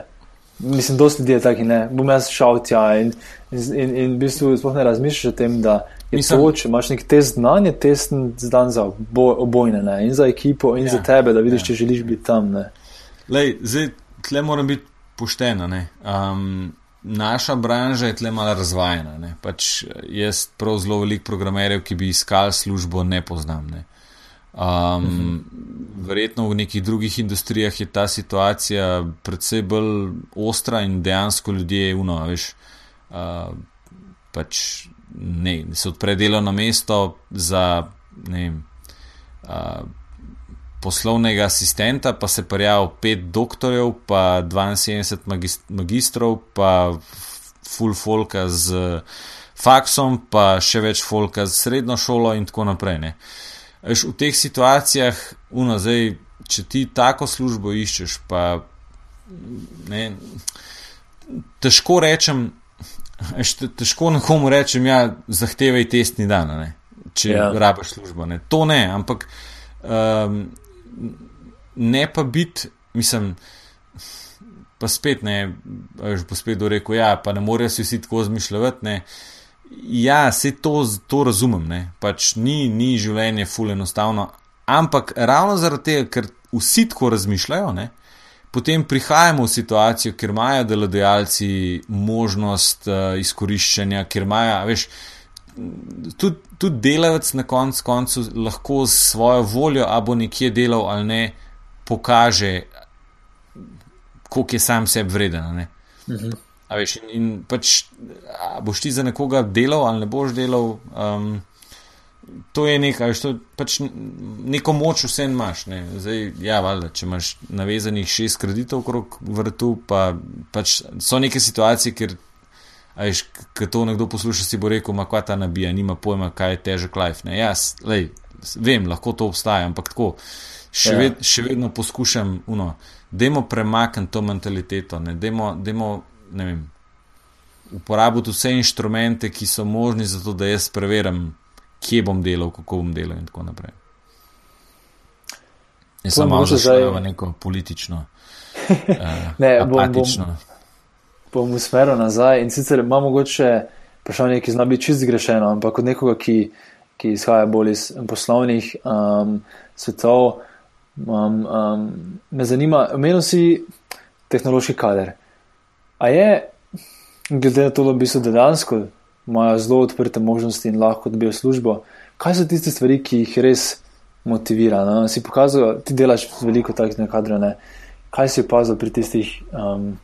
Mislim, dosti ljudi je taki, ne, bom jaz šel tja in, in, in, v bistvu sploh ne razmišljaš o tem, da je Mislim, to, če imaš nek test znanja, test zdan za obojne, ne, in za ekipo, in ja, za tebe, da vidiš, ja. če želiš biti tam. Lej, zdaj, tle moram biti poštena. Um, naša branža je tle malo razvajena. Pač jaz prav zelo veliko programerjev, ki bi iskali službo, ne poznam. Ne. Um. Verjetno v nekih drugih industrijah je ta situacija predvsej bolj ostra in dejansko ljudje, uno, veš, uh, pač ne, se odpre delovno mesto za ne. Uh, poslovnega asistenta, pa se prijavijo pet doktorjev, pa 72 magistrov, pa full folka z faksom, pa še več folka z srednjo šolo in tako naprej. Veš, v teh situacijah, uno, zdaj, če ti tako službo iščeš, pa ne, težko rečem. Težko nekomu rečem, da ja, zahtevaj testni dan, ne? če ja. rabiš službo. Ne? To ne, ampak um, ne pa biti, mislim, pa spet ne, že bo spet rekel, ja, pa ne morejo si vsi tako zmišljati. Ja, se to, to razumem, ne. pač ni, ni življenje ful enostavno, ampak ravno zaradi tega, ker vsi tako razmišljajo, ne, potem prihajamo v situacijo, kjer imajo delodajalci možnost uh, izkoriščanja, ker imajo, veš, tudi, tudi delavec na konc koncu lahko s svojo voljo, a bo nekje delal ali ne, pokaže, koliko je sam sebi vreden. Ne? Mhm. Veš, in, in pač, boš ti za nekoga delal ali ne boš delal. Um, To je nekaj, to je pač neko moč, vse imaš. Ne. Zdaj, ja, valjda, če imaš navezanih šest kreditov okrog vrtu, pa pač so neke situacije, kjer Ajš, ko to nekdo posluša, si bo rekel, ma kva ta nabija, nima pojma, kaj je težek life. Ne, jaz, lej, vem, lahko to obstaja, ampak tako, še, ja. ved, še vedno poskušam, uno, demo premakniti to mentaliteto, ne, demo, demo, ne vem, uporabiti vse inštrumente, ki so možni za to, da jaz preverjam, kje bom delal, kako bom delal in tako naprej. Jaz sem malo zašel v neko politično, uh, ne, apatično. Bom, bom bom usmeril nazaj. In sicer imamo mogoče vprašanje, ki zna biti čist zgrešeno, ampak od nekoga, ki, ki izhaja bolj iz poslovnih um, svetov, um, um, me zanima, omenil si tehnološki kader. A je, glede na to, da bi se dejansko imajo zelo odprte možnosti in lahko dobijo službo, kaj so tiste stvari, ki jih res motivira? No? Si pokazal, ti delaš veliko takih kadrov, ne? kaj si opazil pri tistih. Um,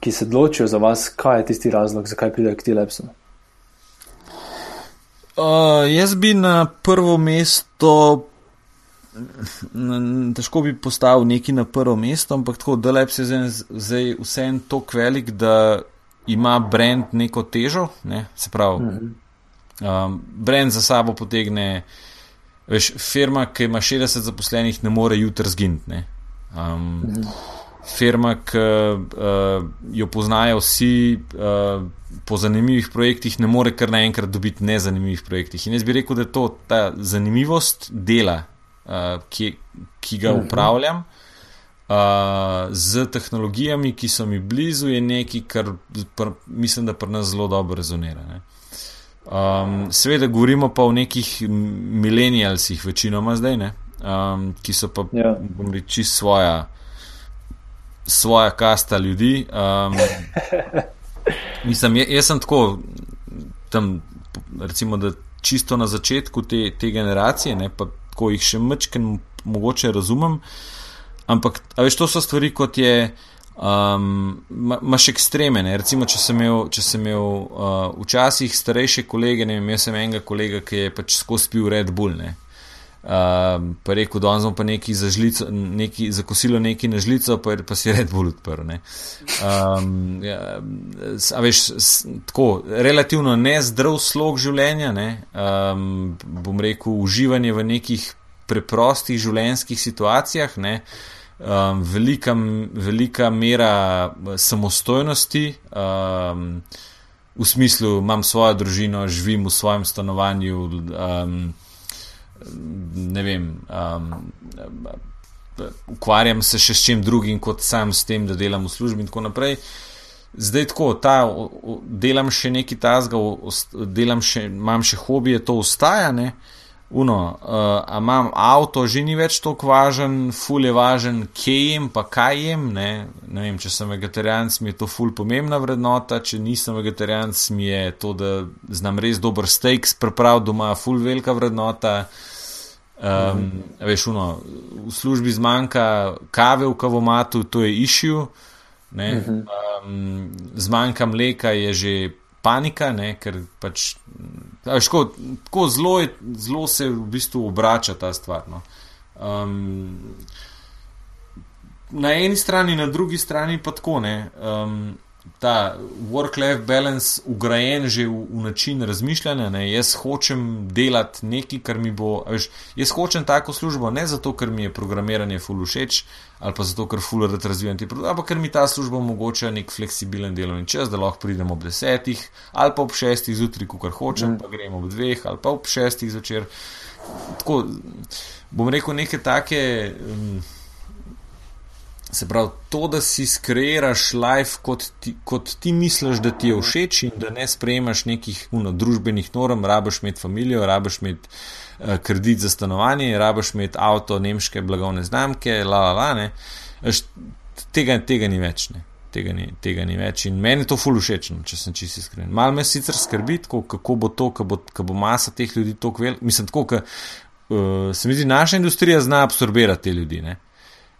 ki se odločijo za vas, kaj je tisti razlog, zakaj pridejo k Tilepsu? Uh, jaz bi na prvo mesto, težko bi postavil neki na prvo mesto, ampak tako, da lep se zdaj vsem tok velik, da ima brand neko težo, ne? se pravi, -huh. um, brand za sabo potegne, veš, firma, ki ima 60 zaposlenih, ne more jutri zginiti. Um, -huh firma, ki uh, jo poznajo vsi uh, po zanimivih projektih, ne more kar naenkrat dobiti nezanimivih projektih. In jaz bi rekel, da je to ta zanimivost dela, uh, ki, ki ga upravljam. Uh, z tehnologijami, ki so mi blizu, je nekaj, kar pr, mislim, da pri nas zelo dobro rezonira. Um, Sveda, govorimo pa o nekih milenijalcih, večinoma zdaj, um, ki so pa, ja. bom rekel, čist svoja svoja kasta ljudi. Um, mislim, jaz sem tako, tam, recimo, da čisto na začetku te, te generacije, ne, pa tako jih še mečken mogoče razumem. Ampak, veš, to so stvari, kot je. Um, Maš ekstreme. Ne? Recimo, če sem imel, če sem imel uh, včasih starejše kolege, ne vem, jaz sem enega kolega, ki je pač skozi pil Red Bull. Uh, pa rekel, da smo pa neki za, žlico, neki za kosilo neki na žlico, pa, pa si red bolj odprl. Um, ja, a veš, tako, relativno nezdrav slog življenja, ne? um, bom rekel, uživanje v nekih preprostih življenjskih situacijah, um, velika, velika mera samostojnosti. Um, V smislu, imam svojo družino, živim v svojem stanovanju, um, ne vem, um, ukvarjam se še s čim drugim, kot sam s tem, da delam v službi in tako naprej. Zdaj tako, ta, delam še nekaj tasga, delam še, imam še hobije, to ustaja, ne. Uno, uh, a imam avto, že ni več tako važen, ful je važen, kje jem, pa kaj jem. Ne? ne vem, če sem vegetarijanc, mi je to ful pomembna vrednota, če nisem vegetarijanc, mi je to, da znam res dober steak pripraviti doma, ful velika vrednota. Um. Veš, uno, v službi zmanjka kave v kavomatu, to je išil, mhm. um, zmanjka mleka, je že panika, ne, ker pač. Tako, tako zelo, zelo se v bistvu obrača ta stvar. No. Um, na eni strani, na drugi strani pa tako ne. Um, ta work-life balance ugrajen že v, v način razmišljanja. Ne? Jaz hočem delati nekaj, kar mi bo. Veš, jaz hočem tako službo ne zato, ker mi je programiranje full všeč ali pa zato, ker full rad razvijam ti produkt, ampak ker mi ta služba omogoča nek fleksibilen delovni čas, da lahko pridem ob desetih ali pa ob šestih zjutraj, ko kar hočem, mm. pa grem ob dveh ali pa ob šestih zvečer. Tako bom rekel, neke take. Um, Se pravi, to, da si skreiraš life, kot ti, kot ti misliš, da ti je všeč, in da ne sprejemaš nekih uno, družbenih norm, rabiš imeti familijo, rabiš imeti uh, kredit za stanovanje, rabiš imeti avto, nemške blagovne znamke, la la la. Ne. Tega, tega ni več. Ne. Tega ni, tega ni več in meni je to fully všeč, no, če sem čisto iskren. Mal me sicer skrbi, tako, kako bo to, kako bo, bo masa teh ljudi tako velika. Mislim, tako, da uh, se mi zdi, naša industrija zna absorbirati te ljudi. Ne.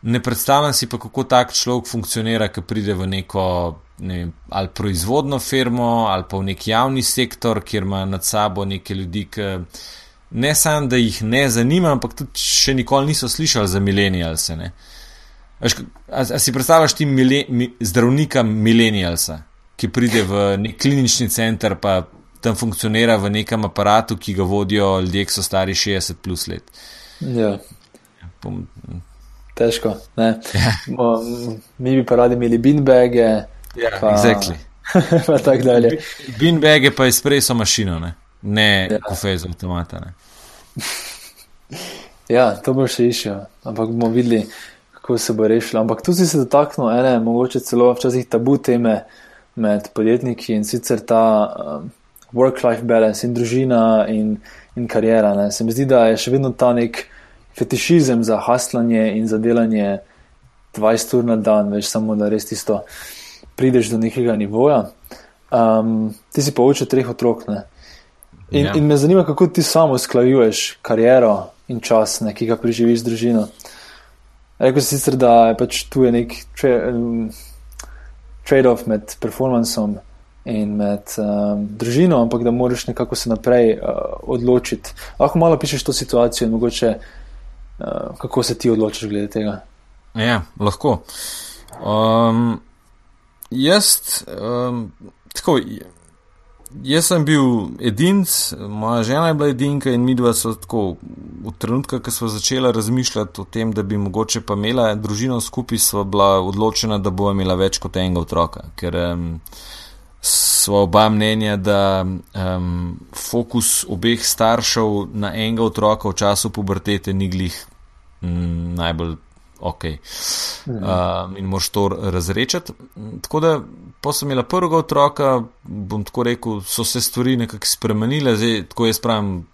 Ne predstavljam si pa, kako tak človek funkcionira, ki pride v neko ne vem, ali proizvodno firmo ali pa v neki javni sektor, kjer ima nad sabo neke ljudi, ki ne samo, da jih ne zanima, ampak tudi še nikoli niso slišali za milenijalce. A, a si predstavljaš ti mile, mi, zdravnika milenijalca, ki pride v nek klinični center, pa tam funkcionira v nekem aparatu, ki ga vodijo ljudje, ki so stari 60 plus let. Ja. Pom, težko. Ja. Mi bi pa radi imeli binbege. Ja, pa, exactly. pa tako dalje. Binbege pa izpreso mašino, ne, ne ja. kofej za avtomata. ja, to bo še išel, ampak bomo videli, kako se bo rešilo. Ampak tu si se dotaknil ene, mogoče celo včasih tabu teme med podjetniki in sicer ta um, work-life balance in družina in, in karijera. Ne. Se mi zdi, da je še vedno ta nek fetišizem za haslanje in za delanje 20 ur na dan, veš samo da res tisto prideš do nekega nivoja. Um, ti si pa oče treh otrok. In, ja. in me zanima, kako ti samo usklajuješ kariero in čas, ne, ki ga preživiš z družino. Rekel si sicer, da je pač tu je nek um, trade-off med performancem in med um, družino, ampak da moraš nekako se naprej uh, odločiti. Lahko malo pišeš to situacijo in mogoče Eh, kako se ti odločiš glede tega? Ja, lahko. Um, jaz, um, tako, jaz sem bil edinc, moja žena je bila edinka in mi dva so tako, v trenutku, ko smo začeli razmišljati o tem, da bi mogoče pa imela družino skupaj, sva bila odločena, da bo imela več kot enega otroka. Ker, um, Sva oba mnenja, da um, fokus obeh staršev na enega otroka v času pubertete ni glih mm, najbolj ok. Um, in moš to razrečati. Tako da, pa sem imela prvega otroka, bom tako rekel, so se stvari nekako spremenile. Zdaj, tako jaz pravim,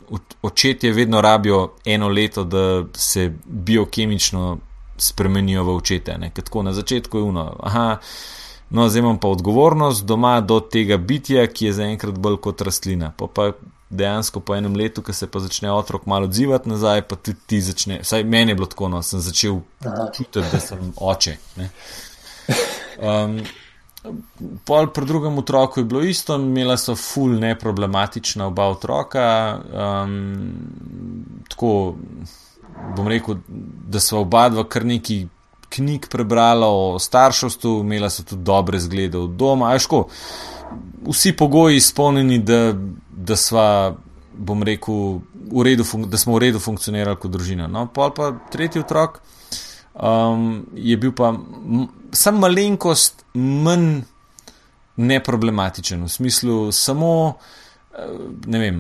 očetje vedno rabijo eno leto, da se biokemično spremenijo v očete. Tako na začetku je uno. Aha, No, zdaj imam pa odgovornost doma do tega bitja, ki je zaenkrat bolj kot rastlina. Pa, pa dejansko po enem letu, ko se pa začne otrok malo odzivati nazaj, pa tudi ti začne. Vsaj meni je bilo tako, no, sem začel čutiti, da sem oče. Um, pol pri drugem otroku je bilo isto, imela so ful neproblematična oba otroka. Um, tako bom rekel, da so oba dva kar neki knjig prebrala o starševstvu, imela so tudi dobre zglede od doma. Ajško, vsi pogoji izpolnjeni, da, da, sva, rekel, redu, da smo v redu funkcionirali kot družina. No, pol pa tretji otrok um, je bil pa sam malenkost manj neproblematičen, v smislu samo. Eh, ne vem,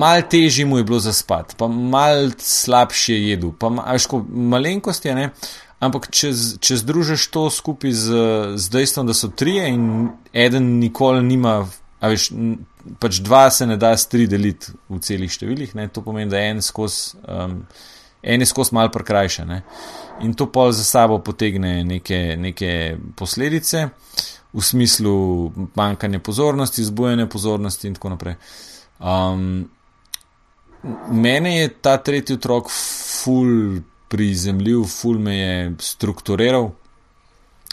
malo težje mu je bilo zaspati, pa malo slabše je jedel, pa ajško, malenkost je, ne? Ampak če, če združiš to skupaj z, z dejstvom, da so trije in eden nikoli nima, a veš, pač dva se ne da s tri deliti v celih številih, ne? to pomeni, da en skozi. Um, En je skozi malo prekrajšan in to pol za sabo potegne neke, neke posledice, v smislu manjkanja pozornosti, zbujanja pozornosti in tako naprej. Um, mene je ta tretji otrok ful prizemljiv, ful me je strukturiral.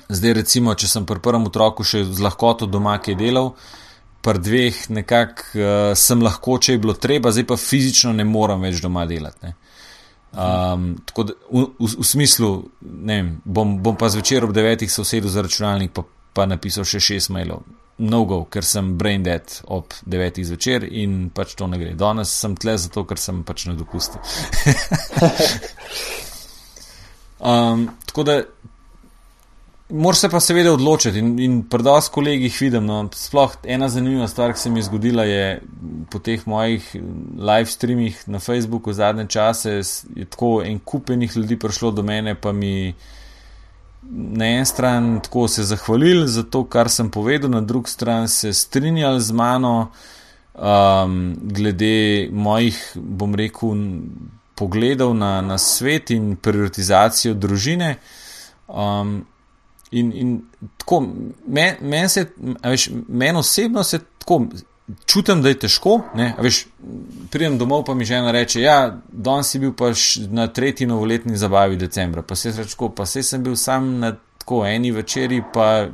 Zdaj, recimo, če sem pri prvem otroku še z lahkoto doma kaj delal, pri dveh nekako uh, sem lahko, če je bilo treba, zdaj pa fizično ne morem več doma delati. Um, tako da v, v, v smislu, ne vem, bom, bom pa zvečer ob devetih se usedel za računalnik, pa, pa napisal še šest mailov. Mnogo, ker sem brain dead ob devetih zvečer in pač to ne gre. Danes sem tle zato, ker sem pač na dopustu. Um, tako da, moraš se pa seveda odločiti in, in predos kolegih vidim. No, sploh ena zanimiva stvar, ki se mi je zgodila, je po teh mojih live streamih na Facebooku zadnje čase, je tako en kupenih ljudi prišlo do mene, pa mi na en stran tako se zahvalili za to, kar sem povedal, na drugi stran se strinjali z mano. Um, glede mojih, bom rekel, pogledov na, na svet in prioritizacijo družine. Um, in, in tako, meni men men osebno se tako čutim, da je težko. Veš, pridem domov, pa mi žena reče: Ja, danes si bil pa na tretji novoletni zabavi decembra, pa se rečko, pa se sem bil sam na tako eni večeri, pa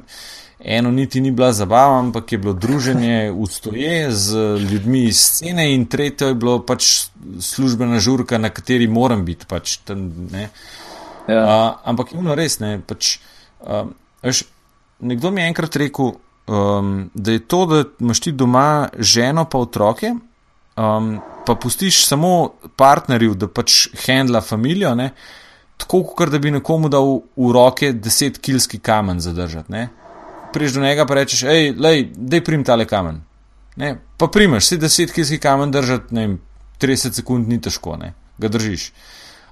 eno niti ni bila zabava, ampak je bilo druženje v stoje z ljudmi iz scene, in tretje je bilo pač službena žurka, na kateri moram biti. Pač, tam, ja. uh, ampak imamo res ne. Pač, uh, veš, nekdo mi je enkrat rekel, um, da je to, da imaš ti doma ženo, pa otroke. Um, pa pustiš samo partnerju, da pač handla družino, tako kot da bi nekomu dal v roke 10-kilski kamen zadržati priješ do njega, pa rečeš, hej, da prim tale kamen. Ne? Pa primeš, si deset kilski kamen držati, ne vem, 30 sekund ni težko, ne? ga držiš.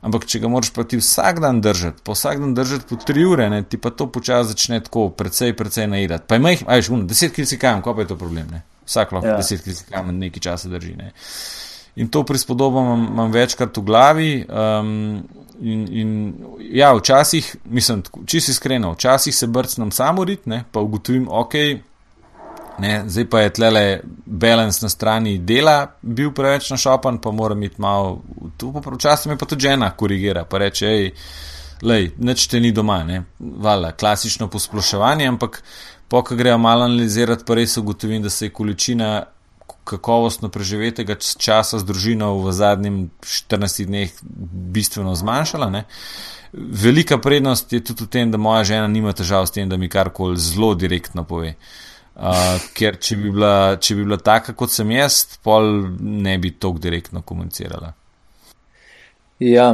Ampak, če ga moraš pa ti vsak dan držati, pa vsak dan držati po tri ure, ne? ti pa to počasi začne tako, precej, precej najedati. Pa imaš, ajš, uno, deset kilski kamen, kaj pa je to problem? Ne? Vsak lahko ja. deset kilski kamen nekaj časa drži. Ne? In to prispodobo imam, imam večkrat v glavi. Um, In, in ja, včasih, mislim, čisto iskreno, včasih se brcnem samo rit, ne, pa ugotovim, ok, ne, zdaj pa je tlele balans na strani dela bil preveč našopan, pa moram iti malo, tu pa včasih me pa tudi žena korigira, pa reče, hej, lej, neč te ni doma, ne, vala, klasično posploševanje, ampak po, ko grejo malo analizirati, pa res ugotovim, da se je količina kakovostno preživetega časa z družino v zadnjih 14 dneh bistveno zmanjšala. Ne. Velika prednost je tudi v tem, da moja žena nima težav s tem, da mi karkoli zelo direktno pove. Uh, ker če bi, bila, če bi bila taka, kot sem jaz, pol ne bi tako direktno komunicirala. Ja,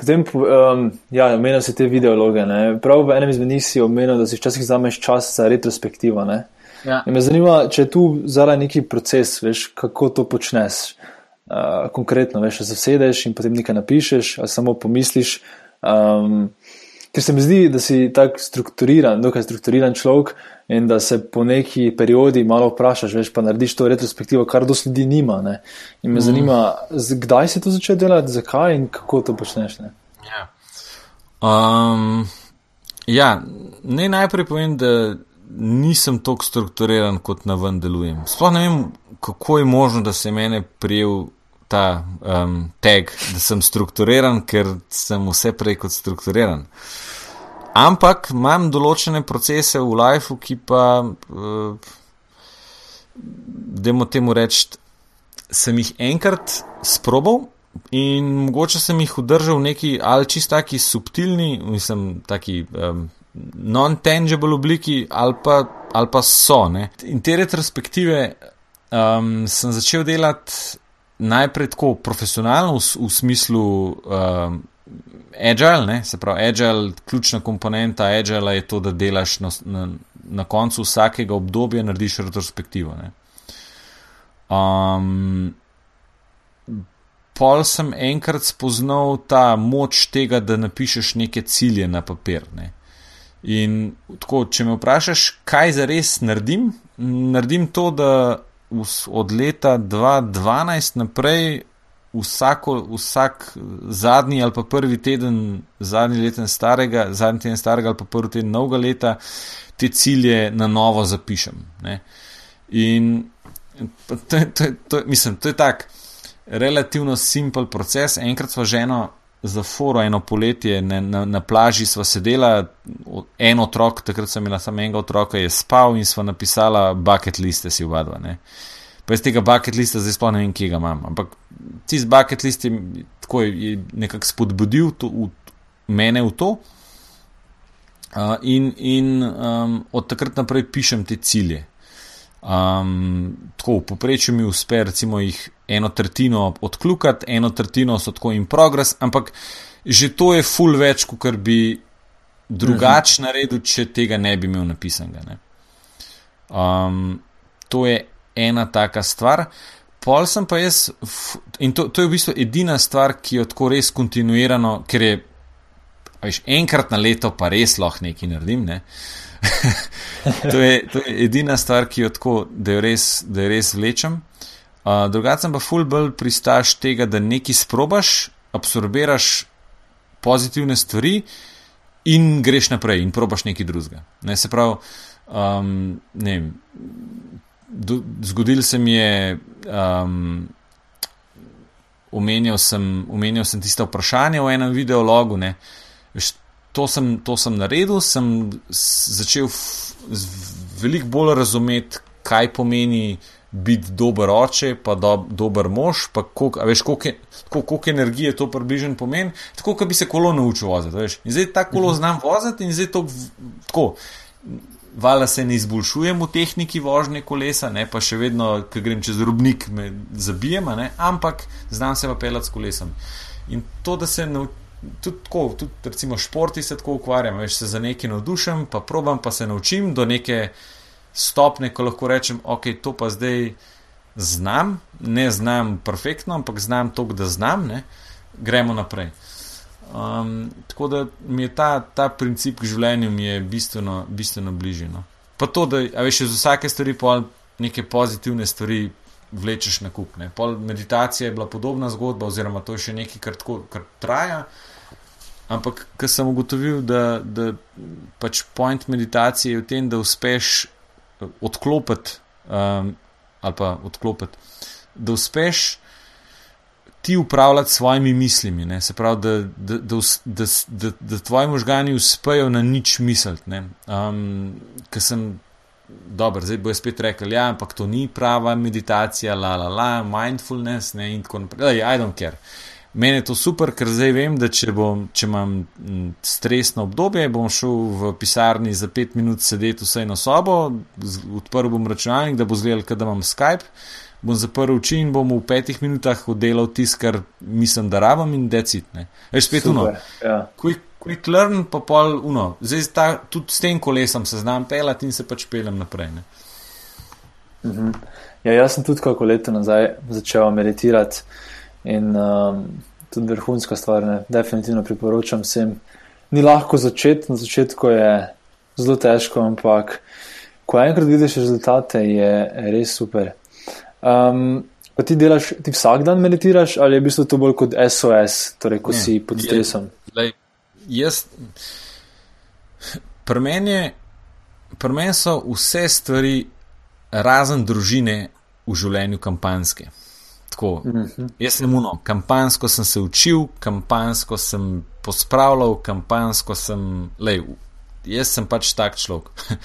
potem um, ja, omenil si te videologe. Prav v enem izmed njih si omenil, da si včasih vzameš čas za retrospektivo. Ne? Ja. Me zanima, če je tu zaradi neki proces, veš, kako to počneš. Uh, konkretno, veš, zasedeš in potem nekaj napišeš, ali samo pomisliš. Um, ker se mi zdi, da si tako strukturiran, dokaj strukturiran človek in da se po neki periodi malo vprašaš, veš, pa narediš to retrospektivo, kar do sledi nima. Ne? In me mm. zanima, kdaj si to začel delati, zakaj in kako to počneš. Ne, ja. um, ja, ne najprej povem, da nisem tako strukturiran, kot na ven delujem. Sploh ne vem, kako je možno, da se je meni prijel ta um, tag, da sem strukturiran, ker sem vse prej kot strukturiran. ampak imam določene procese v lifeu, ki pa, uh, da mu temu reči, sem jih enkrat sprobal in mogoče sem jih udržal neki ali čist taki subtilni, mislim, taki um, non-tangible obliki ali pa, ali pa so. Ne. In te retrospektive um, sem začel delati najprej tako profesionalno v, v smislu. Um, Agile, ne? se pravi, agile, ključna komponenta agile je to, da delaš na, na, na koncu vsakega obdobja, narediš retrospektivo. Um, pol sem enkrat spoznal ta moč tega, da napišeš neke cilje na papir. Ne? In tako, če me vprašaš, kaj za res naredim, naredim to, da od leta 2012 naprej vsako, vsak zadnji ali pa prvi teden, zadnji leten starega, zadnji teden starega ali pa prvi teden novega leta, te cilje na novo zapišem. Ne. In to, to, to, mislim, to je tak relativno simpel proces. Enkrat smo ženo za foro eno poletje ne, na, na plaži sva sedela, en otrok, takrat sem imela samo enega otroka, je spal in sva napisala bucket liste si vadva. Pa iz tega bucket lista zdaj sploh ne vem, kje ga imam. Ampak tisti bucket list je, je, je nekako spodbudil to, v, mene v to. Uh, in in um, od takrat naprej pišem te cilje. Um, tako, v povprečju mi uspe, recimo, jih eno tretjino odkljukati, eno tretjino so tako in progres, ampak že to je full več, kot bi drugače mhm. naredil, če tega ne bi imel napisanega. Um, to je ena taka stvar. Pol sem pa jaz, in to, to je v bistvu edina stvar, ki jo tako res kontinuirano, ker je, veš, enkrat na leto pa res lahko nekaj naredim. Ne? to, je, to je edina stvar, ki jo tako, da jo res, da jo res vlečem. Uh, Drugače pa full bolj pristaš tega, da nekaj sprobaš, absorbiraš pozitivne stvari in greš naprej in probaš nekaj drugega. Ne, se pravi, um, ne vem zgodil se mi je, um, omenjal, sem, omenjal sem tiste vprašanje v enem videologu. To sem, to sem naredil, sem začel veliko bolj razumeti, kaj pomeni biti dober oče, pa do, dober mož, pa koliko, veš, koliko, koliko energije to približno pomeni. Tako, kot bi se kolo naučil voziti. Veš. In zdaj ta kolo mhm. znam voziti, in zdaj to tako vala se ne izboljšujem v tehniki vožnje kolesa, ne, pa še vedno, ko grem čez robnik, me zabijem, ne, ampak znam se pa pelati s kolesom. In to, da se tudi tako, tudi recimo športi se tako ukvarjam, veš se za nekaj navdušem, pa probam pa se naučim do neke stopne, ko lahko rečem, ok, to pa zdaj znam, ne znam perfektno, ampak znam to, da znam, ne, gremo naprej. Um, tako da mi je ta, ta princip k življenju bistveno, bistveno bližje. No. Pa to, da veš, iz vsake stvari pa nekaj pozitivne stvari vlečeš na kup. Ne. Pol meditacija je bila podobna zgodba, oziroma to je še nekaj, kar, tako, kar traja. Ampak, ker sem ugotovil, da, da pač point meditacije je v tem, da uspeš odklopiti um, ali pa odklopiti, da uspeš ti upravljati svojimi mislimi, se pravi, da, da, da, da, da, da tvoji možgani uspejo na nič misliti. Um, ker sem dober, zdaj bo spet rekel, ja, ampak to ni prava meditacija, la la la, mindfulness ne, in tako naprej. I don't care. Mene je to super, ker zdaj vem, da če, bom, če imam stresno obdobje, bom šel v pisarni za pet minut sedeti vse na sobo, odprl bom računalnik, da bo zgledal, da imam Skype bom zaprl oči in bom v petih minutah oddelal tisto, kar mislim, da rabim in decit. Veš, spet uno. Ja. Quick, quick learn, pa pol uno. Zdaj ta, tudi s tem kolesom se znam pelati in se pač pelem naprej. Mhm. Ja, jaz sem tudi kako leto nazaj začel meditirati in um, tudi vrhunska stvar, ne? definitivno priporočam vsem. Ni lahko začeti, na začetku je zelo težko, ampak ko enkrat vidiš rezultate, je res super. Um, pa ti delaš, ti vsak dan meditiraš, ali je v bistvu to bolj kot SOS, torej ko ne, si pod stresom? Jaz, pri meni, pri meni so vse stvari, razen družine, v življenju kampanske. Tako, mm -hmm. Jaz sem uno, kampansko sem se učil, kampansko sem pospravljal, kampansko sem, lej, jaz sem pač tak človek.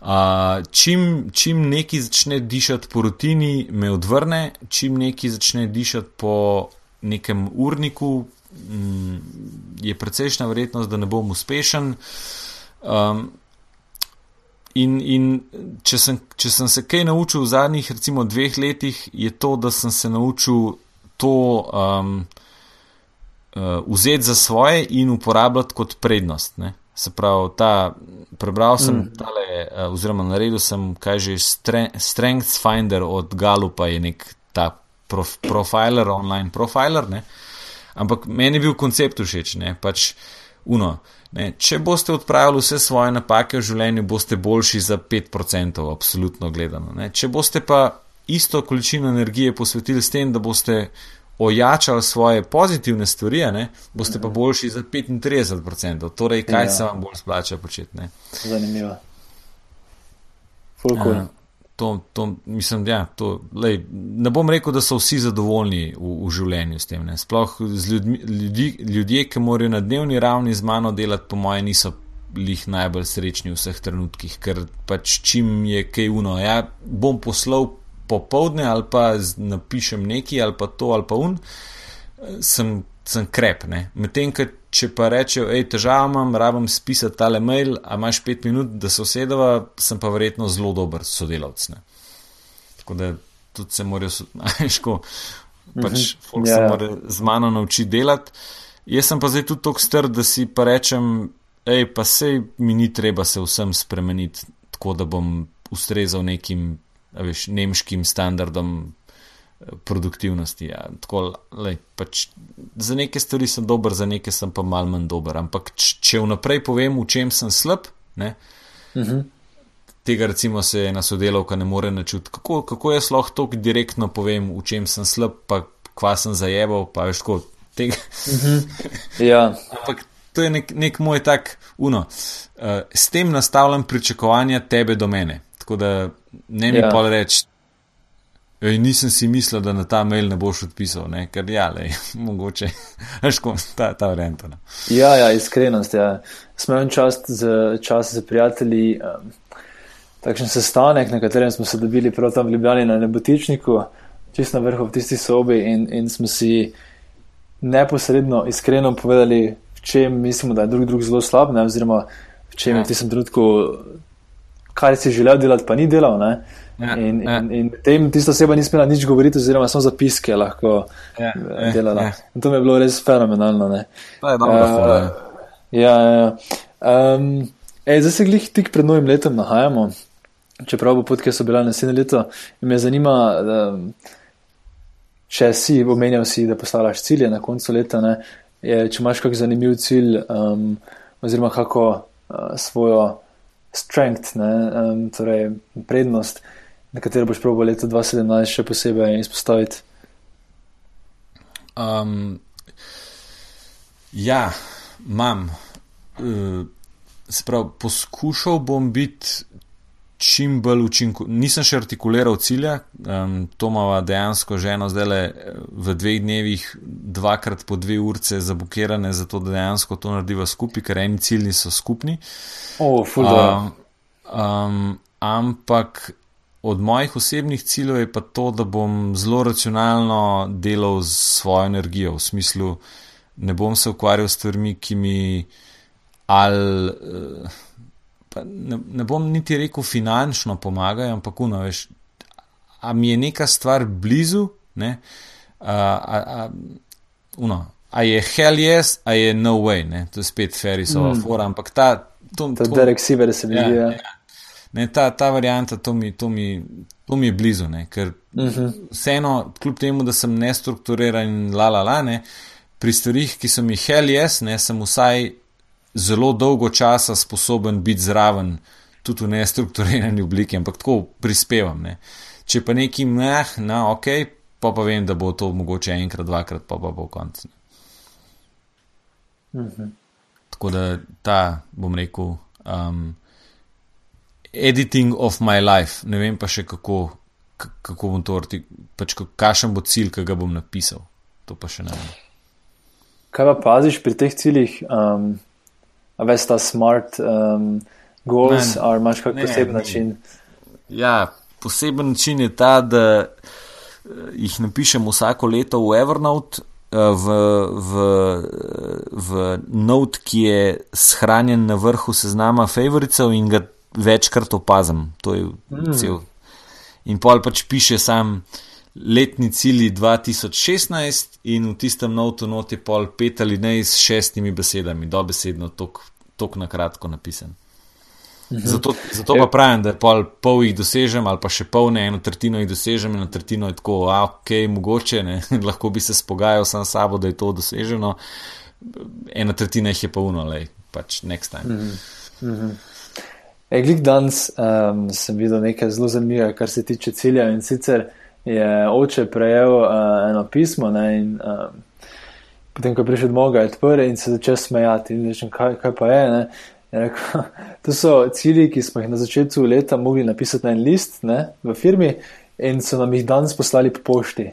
Uh, čim, čim neki začne dišati po rutini, me odvrne, čim neki začne dišati po nekem urniku, mm, je precejšna verjetnost, da ne bom uspešen. Um, in in če, sem, če sem se kaj naučil v zadnjih, recimo, dveh letih, je to, da sem se naučil to um, uh, vzeti za svoje in uporabljati kot prednost. Ne? Se pravi, ta, prebral sem mm. tale, uh, oziroma naredil sem, kaj že Strengths Finder od Galupa, je nek ta prof, profiler, online profiler. Ne? Ampak meni je bil koncept všeč, ne pač uno. Ne, če boste odpravili vse svoje napake v življenju, boste boljši za 5%, absolutno gledano. Ne. Če boste pa isto količino energije posvetili s tem, da boste ojačali svoje pozitivne stvari, ne, boste pa boljši za 35%. Torej, kaj ja. se vam bolj splača početi? Zanimivo. Fulko. Uh, to, to, mislim, ja, to, lej, ne bom rekel, da so vsi zadovoljni v, v življenju s tem. Ne. Sploh ljudmi, ljudi, ljudje, ki morajo na dnevni ravni z mano delati, po mojem, niso lih najbolj srečni v vseh trenutkih, ker pač čim je kaj uno. Ja, bom poslal popovdne ali pa napišem neki ali pa to ali pa un, sem, sem krep. Medtem, če pa rečejo, hej, težava imam, rabim spisati tale mail, a imaš pet minut, da se usedeva, sem pa verjetno zelo dober sodelavc. Ne. Tako da tudi se morajo, ajško, pač mm -hmm. folk yeah. se ja. mora z mano naučiti delati. Jaz sem pa zdaj tudi tako strd, da si pa rečem, hej, pa sej mi ni treba se vsem spremeniti, tako da bom ustrezal nekim, veš, nemškim standardom produktivnosti. Ja. Tako, lej, pač, za neke stvari sem dober, za neke sem pa mal manj dober. Ampak če vnaprej povem, v čem sem slab, ne, uh mhm. -huh. tega recimo se ena sodelovka ne more načutiti. Kako, kako jaz lahko to direktno povem, v čem sem slab, pa kva sem zajebal, pa veš tako. Tega. Uh -huh. ja. Ampak to je nek, nek moj tak uno. Uh, s tem nastavljam pričakovanja tebe do mene. Tako da ne mi ja. pa reči, Ej, nisem si mislil, da na ta mail ne boš odpisal, ne? ker ja, le, mogoče, ško, ta, ta varianta. No. Ja, ja, iskrenost. Ja. Smo imeli čas za, čas za prijatelji, um, takšen sestanek, na katerem smo se dobili prav tam v Ljubljani na nebotičniku, čist na vrhu v tisti sobi in, in smo si neposredno, iskreno povedali, v čem mislimo, da je drug drug zelo slab, ne? oziroma v čem ja. je v tistem trenutku, kaj si želel delati, pa ni delal. Ne? Ja, in ja. in, in tem tista oseba ni smela nič govoriti, oziroma samo zapiske lahko ja, ja, delala. Ja. In to mi je bilo res fenomenalno. To je dobro. Uh, ja, ja. Um, ej, zdaj se glih tik pred novim letom nahajamo, čeprav bo potke so bila naslednje leto. In me zanima, um, če si omenjal, si, da postavljaš cilje na koncu leta, je, če imaš kak zanimiv cilj, um, oziroma kako uh, svojo strength, ne, um, torej prednost na katero boš probo leto 2017 še posebej izpostaviti? Um, ja, imam. Uh, Sprav, poskušal bom biti čim bolj učinkovit. Nisem še artikuliral cilja, um, to ima dejansko ženo zdaj le eh, v dveh dnevih, dvakrat po dve urce zabukirane, zato da dejansko to narediva skupaj, ker eni cilji so skupni. Oh, uh, um, ampak od mojih osebnih ciljev je pa to, da bom zelo racionalno delal z svojo energijo, v smislu, ne bom se ukvarjal s stvarmi, ki mi ali. Eh, ne, ne bom niti rekel finančno pomagajo, ampak uno, veš, a mi je neka stvar blizu, ne, a, a, a, uno, a je hell yes, a je no way, ne, to je spet ferisova mm. fora, ampak ta. To, to, to, Derek Siver se mi zdi. Ja, ja. Ne, ta, ta varianta, to mi, to, mi, to mi je blizu, ne, ker uh mhm. -huh. vseeno, kljub temu, da sem nestrukturiran in la la la, ne, pri stvarih, ki so mi hell yes, ne, sem vsaj zelo dolgo časa sposoben biti zraven, tudi v nestrukturirani obliki, ampak tako prispevam. Ne. Če pa neki meh, na ok, pa pa vem, da bo to mogoče enkrat, dvakrat, pa pa bo konc. Uh mhm. -huh. Tako da ta, bom rekel, um, editing of my life, ne vem pa še kako kako bom to vrti, pač kakšen bo cilj, ki ga bom napisal. To pa še ne vem. Kaj pa paziš pri teh ciljih? Um, a veš ta smart um, goals, ali imaš kak poseben način? Ja, poseben način je ta, da uh, jih napišem vsako leto v Evernote. Uh, v, v, v note, ki je shranjen na vrhu seznama favoricev, in ga večkrat opazim. To je mm. cel. In pol pač piše sam letni cilji 2016, in v tistem notu not je pol pet ali ne s šestimi besedami, dobesedno tok na kratko napisan. Mhm. Zato, zato pa pravim, da pol, pol jih dosežem, ali pa še pol ne, eno tretjino jih dosežem, eno tretjino je tako, a ok, mogoče ne, lahko bi se spogajal sam s sabo, da je to doseženo, ena tretjina jih je pa uno, le pač next time. Mm -hmm. Eglik danes um, sem videl nekaj zelo zanimivega, kar se tiče cilja in sicer je oče prejel uh, eno pismo ne, in um, potem, ko je prišel domov, ga je odprl in se začel smejati in rečem, kaj, kaj pa je. Ne. Rekel, to so cilji, ki smo jih na začetku leta mogli napisati na en list ne, v firmi in so nam jih danes poslali po pošti.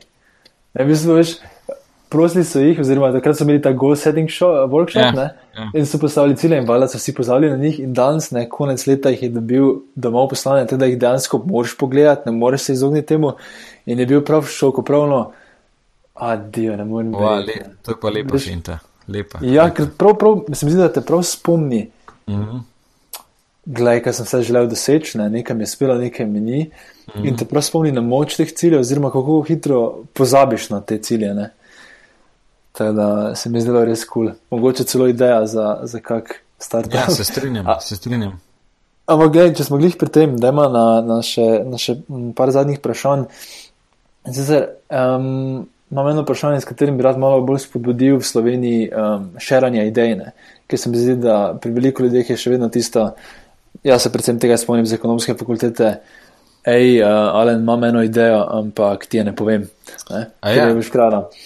Ne, v bistvu, veš, prosili so jih, oziroma takrat so imeli ta goal setting show, uh, workshop ja, ja. in so postavili cilje in valjda so vsi pozvali na njih in danes, ne, konec leta jih je dobil domov poslane, tako da jih dejansko moraš pogledati, ne moreš se izogniti temu in je bil prav šok, pravno, adijo, ne morem biti. To je pa lepa šinta, lepa. Ja, lepa. ker prav, prav, mislim, da te prav spomni. Mm -hmm. Glej, kaj sem se želel doseči, ne? nekaj mi je spelo, nekaj mi ni. Mm -hmm. In te prav spomni na moč teh ciljev, oziroma kako hitro pozabiš na te cilje. Ne? Tako da se mi zdelo res kul. Cool. Mogoče celo ideja za, za kak start. Ja, se strinjam, A, se strinjam. Ampak, gledaj, če smo glih pri tem, da ima na, na, še, na še par zadnjih vprašanj. Sicer, um, imam eno vprašanje, s katerim bi rad malo bolj spodbudil v Sloveniji um, širanje idejne, ker se mi zdi, da pri veliko ljudeh je še vedno tisto, jaz se predvsem tega spomnim z ekonomske fakultete, hej, uh, Alen, imam eno idejo, ampak ti je ne povem. Ne? Ja.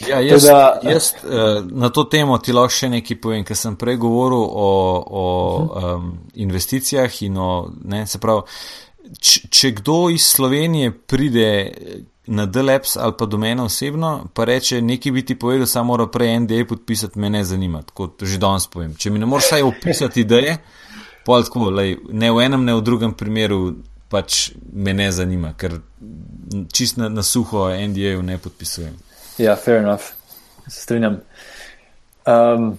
Ja, jaz, Teda, jaz uh, na to temo ti lahko še nekaj povem, ker sem prej govoril o, o uh -huh. um, investicijah in o, ne, se pravi, č, če kdo iz Slovenije pride na DLEPS ali pa do mene osebno, pa reče, nekaj bi ti povedal, samo mora prej NDA podpisati, me ne zanima, kot že danes povem. Če mi ne moreš saj opisati ideje, pa tako, lej, ne v enem, ne v drugem primeru pač me ne zanima, ker čist na, na suho NDA-ju ne podpisujem. Ja, fair enough, se strinjam. Um,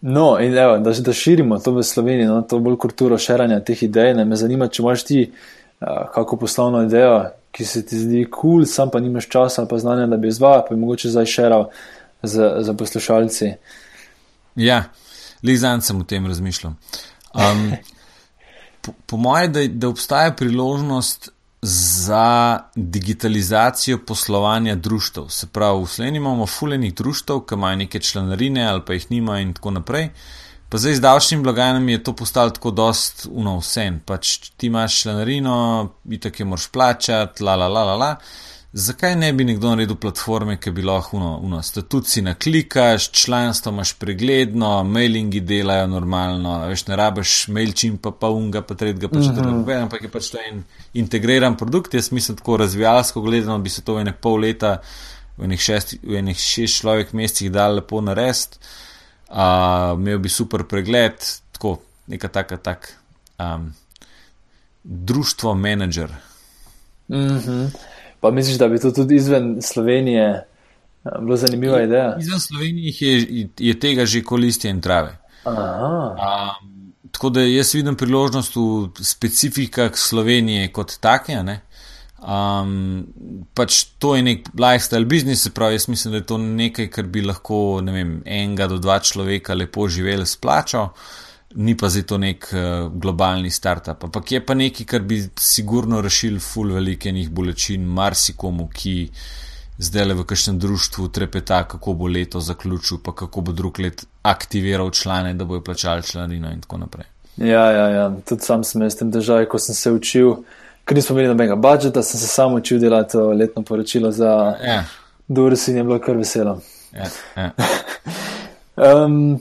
no, in evo, da, da širimo to v Sloveniji, no, to bolj kulturo širanja teh idej. Ne, me zanima, če imaš ti uh, kako poslovno idejo, ki se ti zdi kul, cool, sam pa nimaš časa ali pa znanja, da bi izvajal, pa je mogoče zdaj širal za, za poslušalci. Ja, lizan sem o tem razmišljal. Um, po, po mojem, da, da obstaja priložnost za digitalizacijo poslovanja društv. Se pravi, v Sloveniji imamo fulejnih društv, ki imajo neke članarine ali pa jih nima in tako naprej. Pa zdaj z davčnim blagajnami je to postalo tako dost unovsen. Pač ti imaš članarino, itak je moraš plačati, la la la la la zakaj ne bi nekdo naredil platforme, ki bi lahko uno, uno statut si naklikaš, članstvo imaš pregledno, mailingi delajo normalno, veš, ne rabiš mailčim pa pa unga, pa tretjega pa četrtega, mm -hmm. ampak je pač to en integriran produkt, jaz mislim tako razvijalsko gledano, bi se to v ene pol leta, v enih šest, v enih šest človek mesecih dal lepo narediti, uh, imel bi super pregled, tako, neka taka tak. Um, Društvo menedžer. Mm -hmm. Pa misliš, da bi to tudi izven Slovenije eh, bilo zanimiva ideja? Izven Slovenije je, je tega že kolistje in trave. Um, tako da jaz vidim priložnost v specifikah Slovenije kot take. Um, pač to je nek lifestyle business, se pravi, jaz mislim, da je to nekaj, kar bi lahko ne vem, enega do dva človeka lepo živeli s plačo ni pa zdaj to nek uh, globalni startup. Ampak je pa nekaj, kar bi sigurno rešil ful velikenih bolečin marsikomu, ki zdaj le v kakšnem društvu trepeta, kako bo leto zaključil, pa kako bo drug let aktiviral člane, da bojo plačali članino in tako naprej. Ja, ja, ja. tudi sam sem s tem držav, ko sem se učil, ker nismo imeli nobenega budžeta, sem se samo učil delati to letno poročilo za ja. Doris in je bilo kar veselo. Ja, ja. um,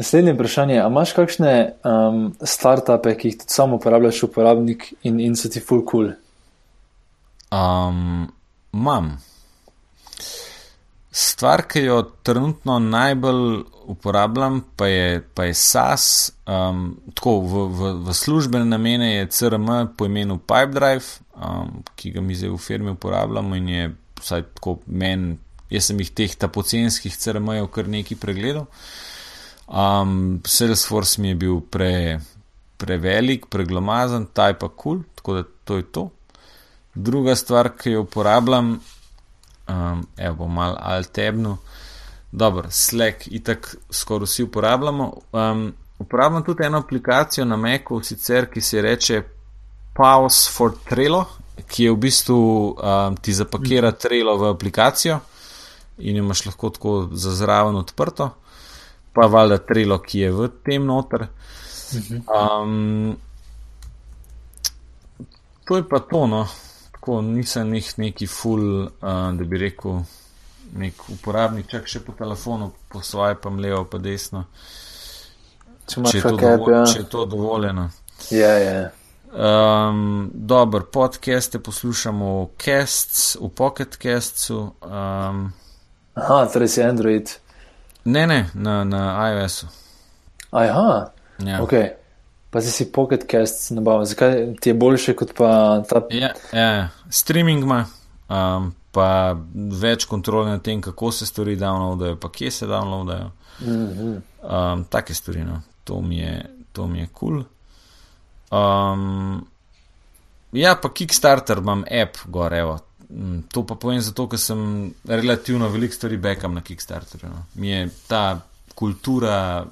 Naslednje vprašanje je, imaš kakšne um, startupe, ki jih tudi samo uporabljaš, uporabnik in, in so ti full cool? Um, mam. Stvar, ki jo trenutno najbolj uporabljam, pa je, pa je SAS. Um, tako v, v, v službene namene je CRM po imenu Pipedrive, um, ki ga mi zdaj v firmi uporabljamo in je vsaj tako meni, jaz sem jih teh tapocenskih CRM-jev kar nekaj pregledal. Um, Salesforce mi je bil pre, prevelik, preglomazen, taj pa kul, cool, tako da to je to. Druga stvar, ki jo uporabljam, um, evo, bom mal altebno. Dobro, Slack, itak skoraj vsi uporabljamo. Um, uporabljam tudi eno aplikacijo na Macu, sicer ki se reče Pause for Trello, ki je v bistvu um, ti zapakira Trello v aplikacijo in jo imaš lahko tako za zraven odprto, pa valjda Trello, ki je v tem noter. Um, to je pa to, no tako nisem nek, neki full, uh, da bi rekel, nek uporabnik, čak še po telefonu, po svoje pa mlevo, pa desno. Če, če, je, to dovolj, ja. če je to dovoljeno. Ja, ja. Um, Dobro, podcaste poslušamo v Casts, v Pocket Castsu. Um, Aha, torej si Android. Ne, ne, na, na iOS-u. Aha, ja. ok pa si si Pocket Cast nabavil. Zakaj ti je boljše kot pa ta? Ja, ja. streaming ima, um, pa več kontrole nad tem, kako se stvari downloadajo, pa kje se downloadajo. Mm -hmm. um, take stvari, no. to mi je kul. Cool. Um, ja, pa Kickstarter imam app gor, evo. Mm, to pa povem zato, ker sem relativno veliko stvari backam na Kickstarterju. No. Mi je ta kultura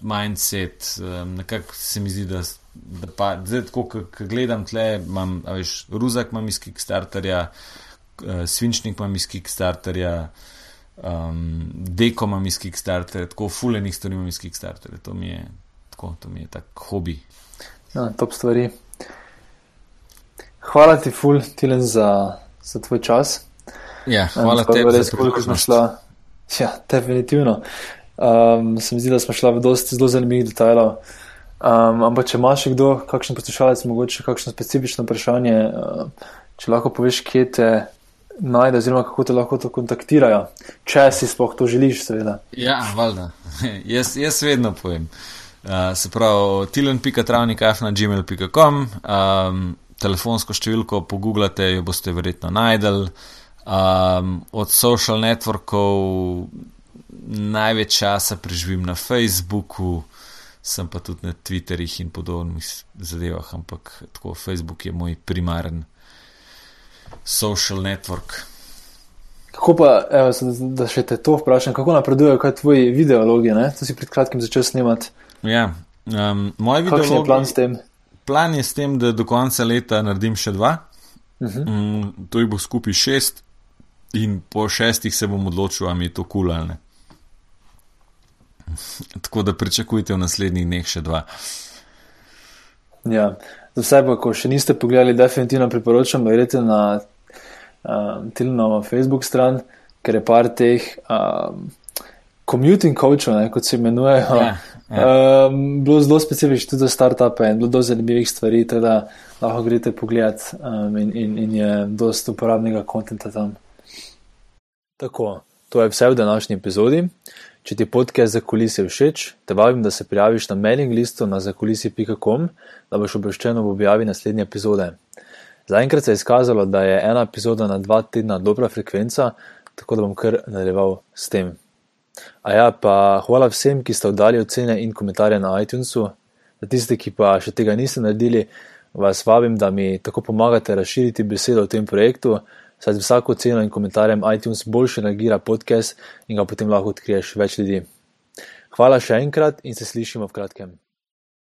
mindset, nekako se mi zdi, da, da pa, zdaj, tako, ko gledam tle, imam, veš, ruzak imam iz Kickstarterja, uh, svinčnik imam iz Kickstarterja, um, deko imam iz Kickstarterja, tako fulejnih stvari imam iz Kickstarterja. To mi je tako, to mi je tak hobi. No, top stvari. Hvala ti, ful, Tilen, za, za tvoj čas. Ja, hvala tebi, da si prišla. Ja, definitivno. Um, se mi zdi, da smo šli v dosti zelo zanimivih detajlov. Um, ampak, če imaš kdo, kakšen poslušalec, mogoče kakšno specifično vprašanje, uh, če lahko poveš, kje te najde, oziroma kako te lahko to kontaktirajo, če si sploh to želiš, seveda. Ja, valjda. jaz, jaz vedno povem. Uh, se pravi, tilen.travnikaf.gmail.com, um, telefonsko številko pogooglate, jo boste verjetno najdel. Um, od social networkov največ časa preživim na Facebooku, sem pa tudi na Twitterjih in podobnih zadevah, ampak tako Facebook je moj primaren social network. Kako pa, evo, da še te to vprašam, kako napredujejo kaj tvoji videologi? Ne? To si pred kratkim začel snemati. Ja, um, moj videolog. Kakšen je plan s tem? Plan je s tem, da do konca leta naredim še dva. Uh -huh. um, to jih bo skupaj šest, in po šestih se bom odločil, ali mi je to kul cool ali ne. Tako da pričakujte v naslednjih dneh še dva. Ja, za vse pa, ko še niste pogledali, definitivno priporočam, da greste na um, Tilnovo Facebook stran, ker je par teh um, commuting coachov, kot se imenujejo. Ja, ja. Um, bilo zelo specifično tudi za start-upe in bilo zelo zanimivih stvari, tako da lahko greste pogledat um, in, in, in je dosta uporabnega konta tam. Tako, to je vse v današnji epizodi. Če ti podcast za kulise všeč, te vabim, da se prijaviš na mailing listu na zakulisi.com, da boš obveščen ob objavi naslednje epizode. Zaenkrat se je izkazalo, da je ena epizoda na dva tedna dobra frekvenca, tako da bom kar nadaljeval s tem. A ja, pa hvala vsem, ki ste oddali ocene in komentarje na iTunesu. Za tiste, ki pa še tega niste naredili, vas vabim, da mi tako pomagate razširiti besedo o tem projektu saj z vsako ceno in komentarjem iTunes boljše reagira podcast in ga potem lahko odkriješ več ljudi. Hvala še enkrat in se slišimo v kratkem.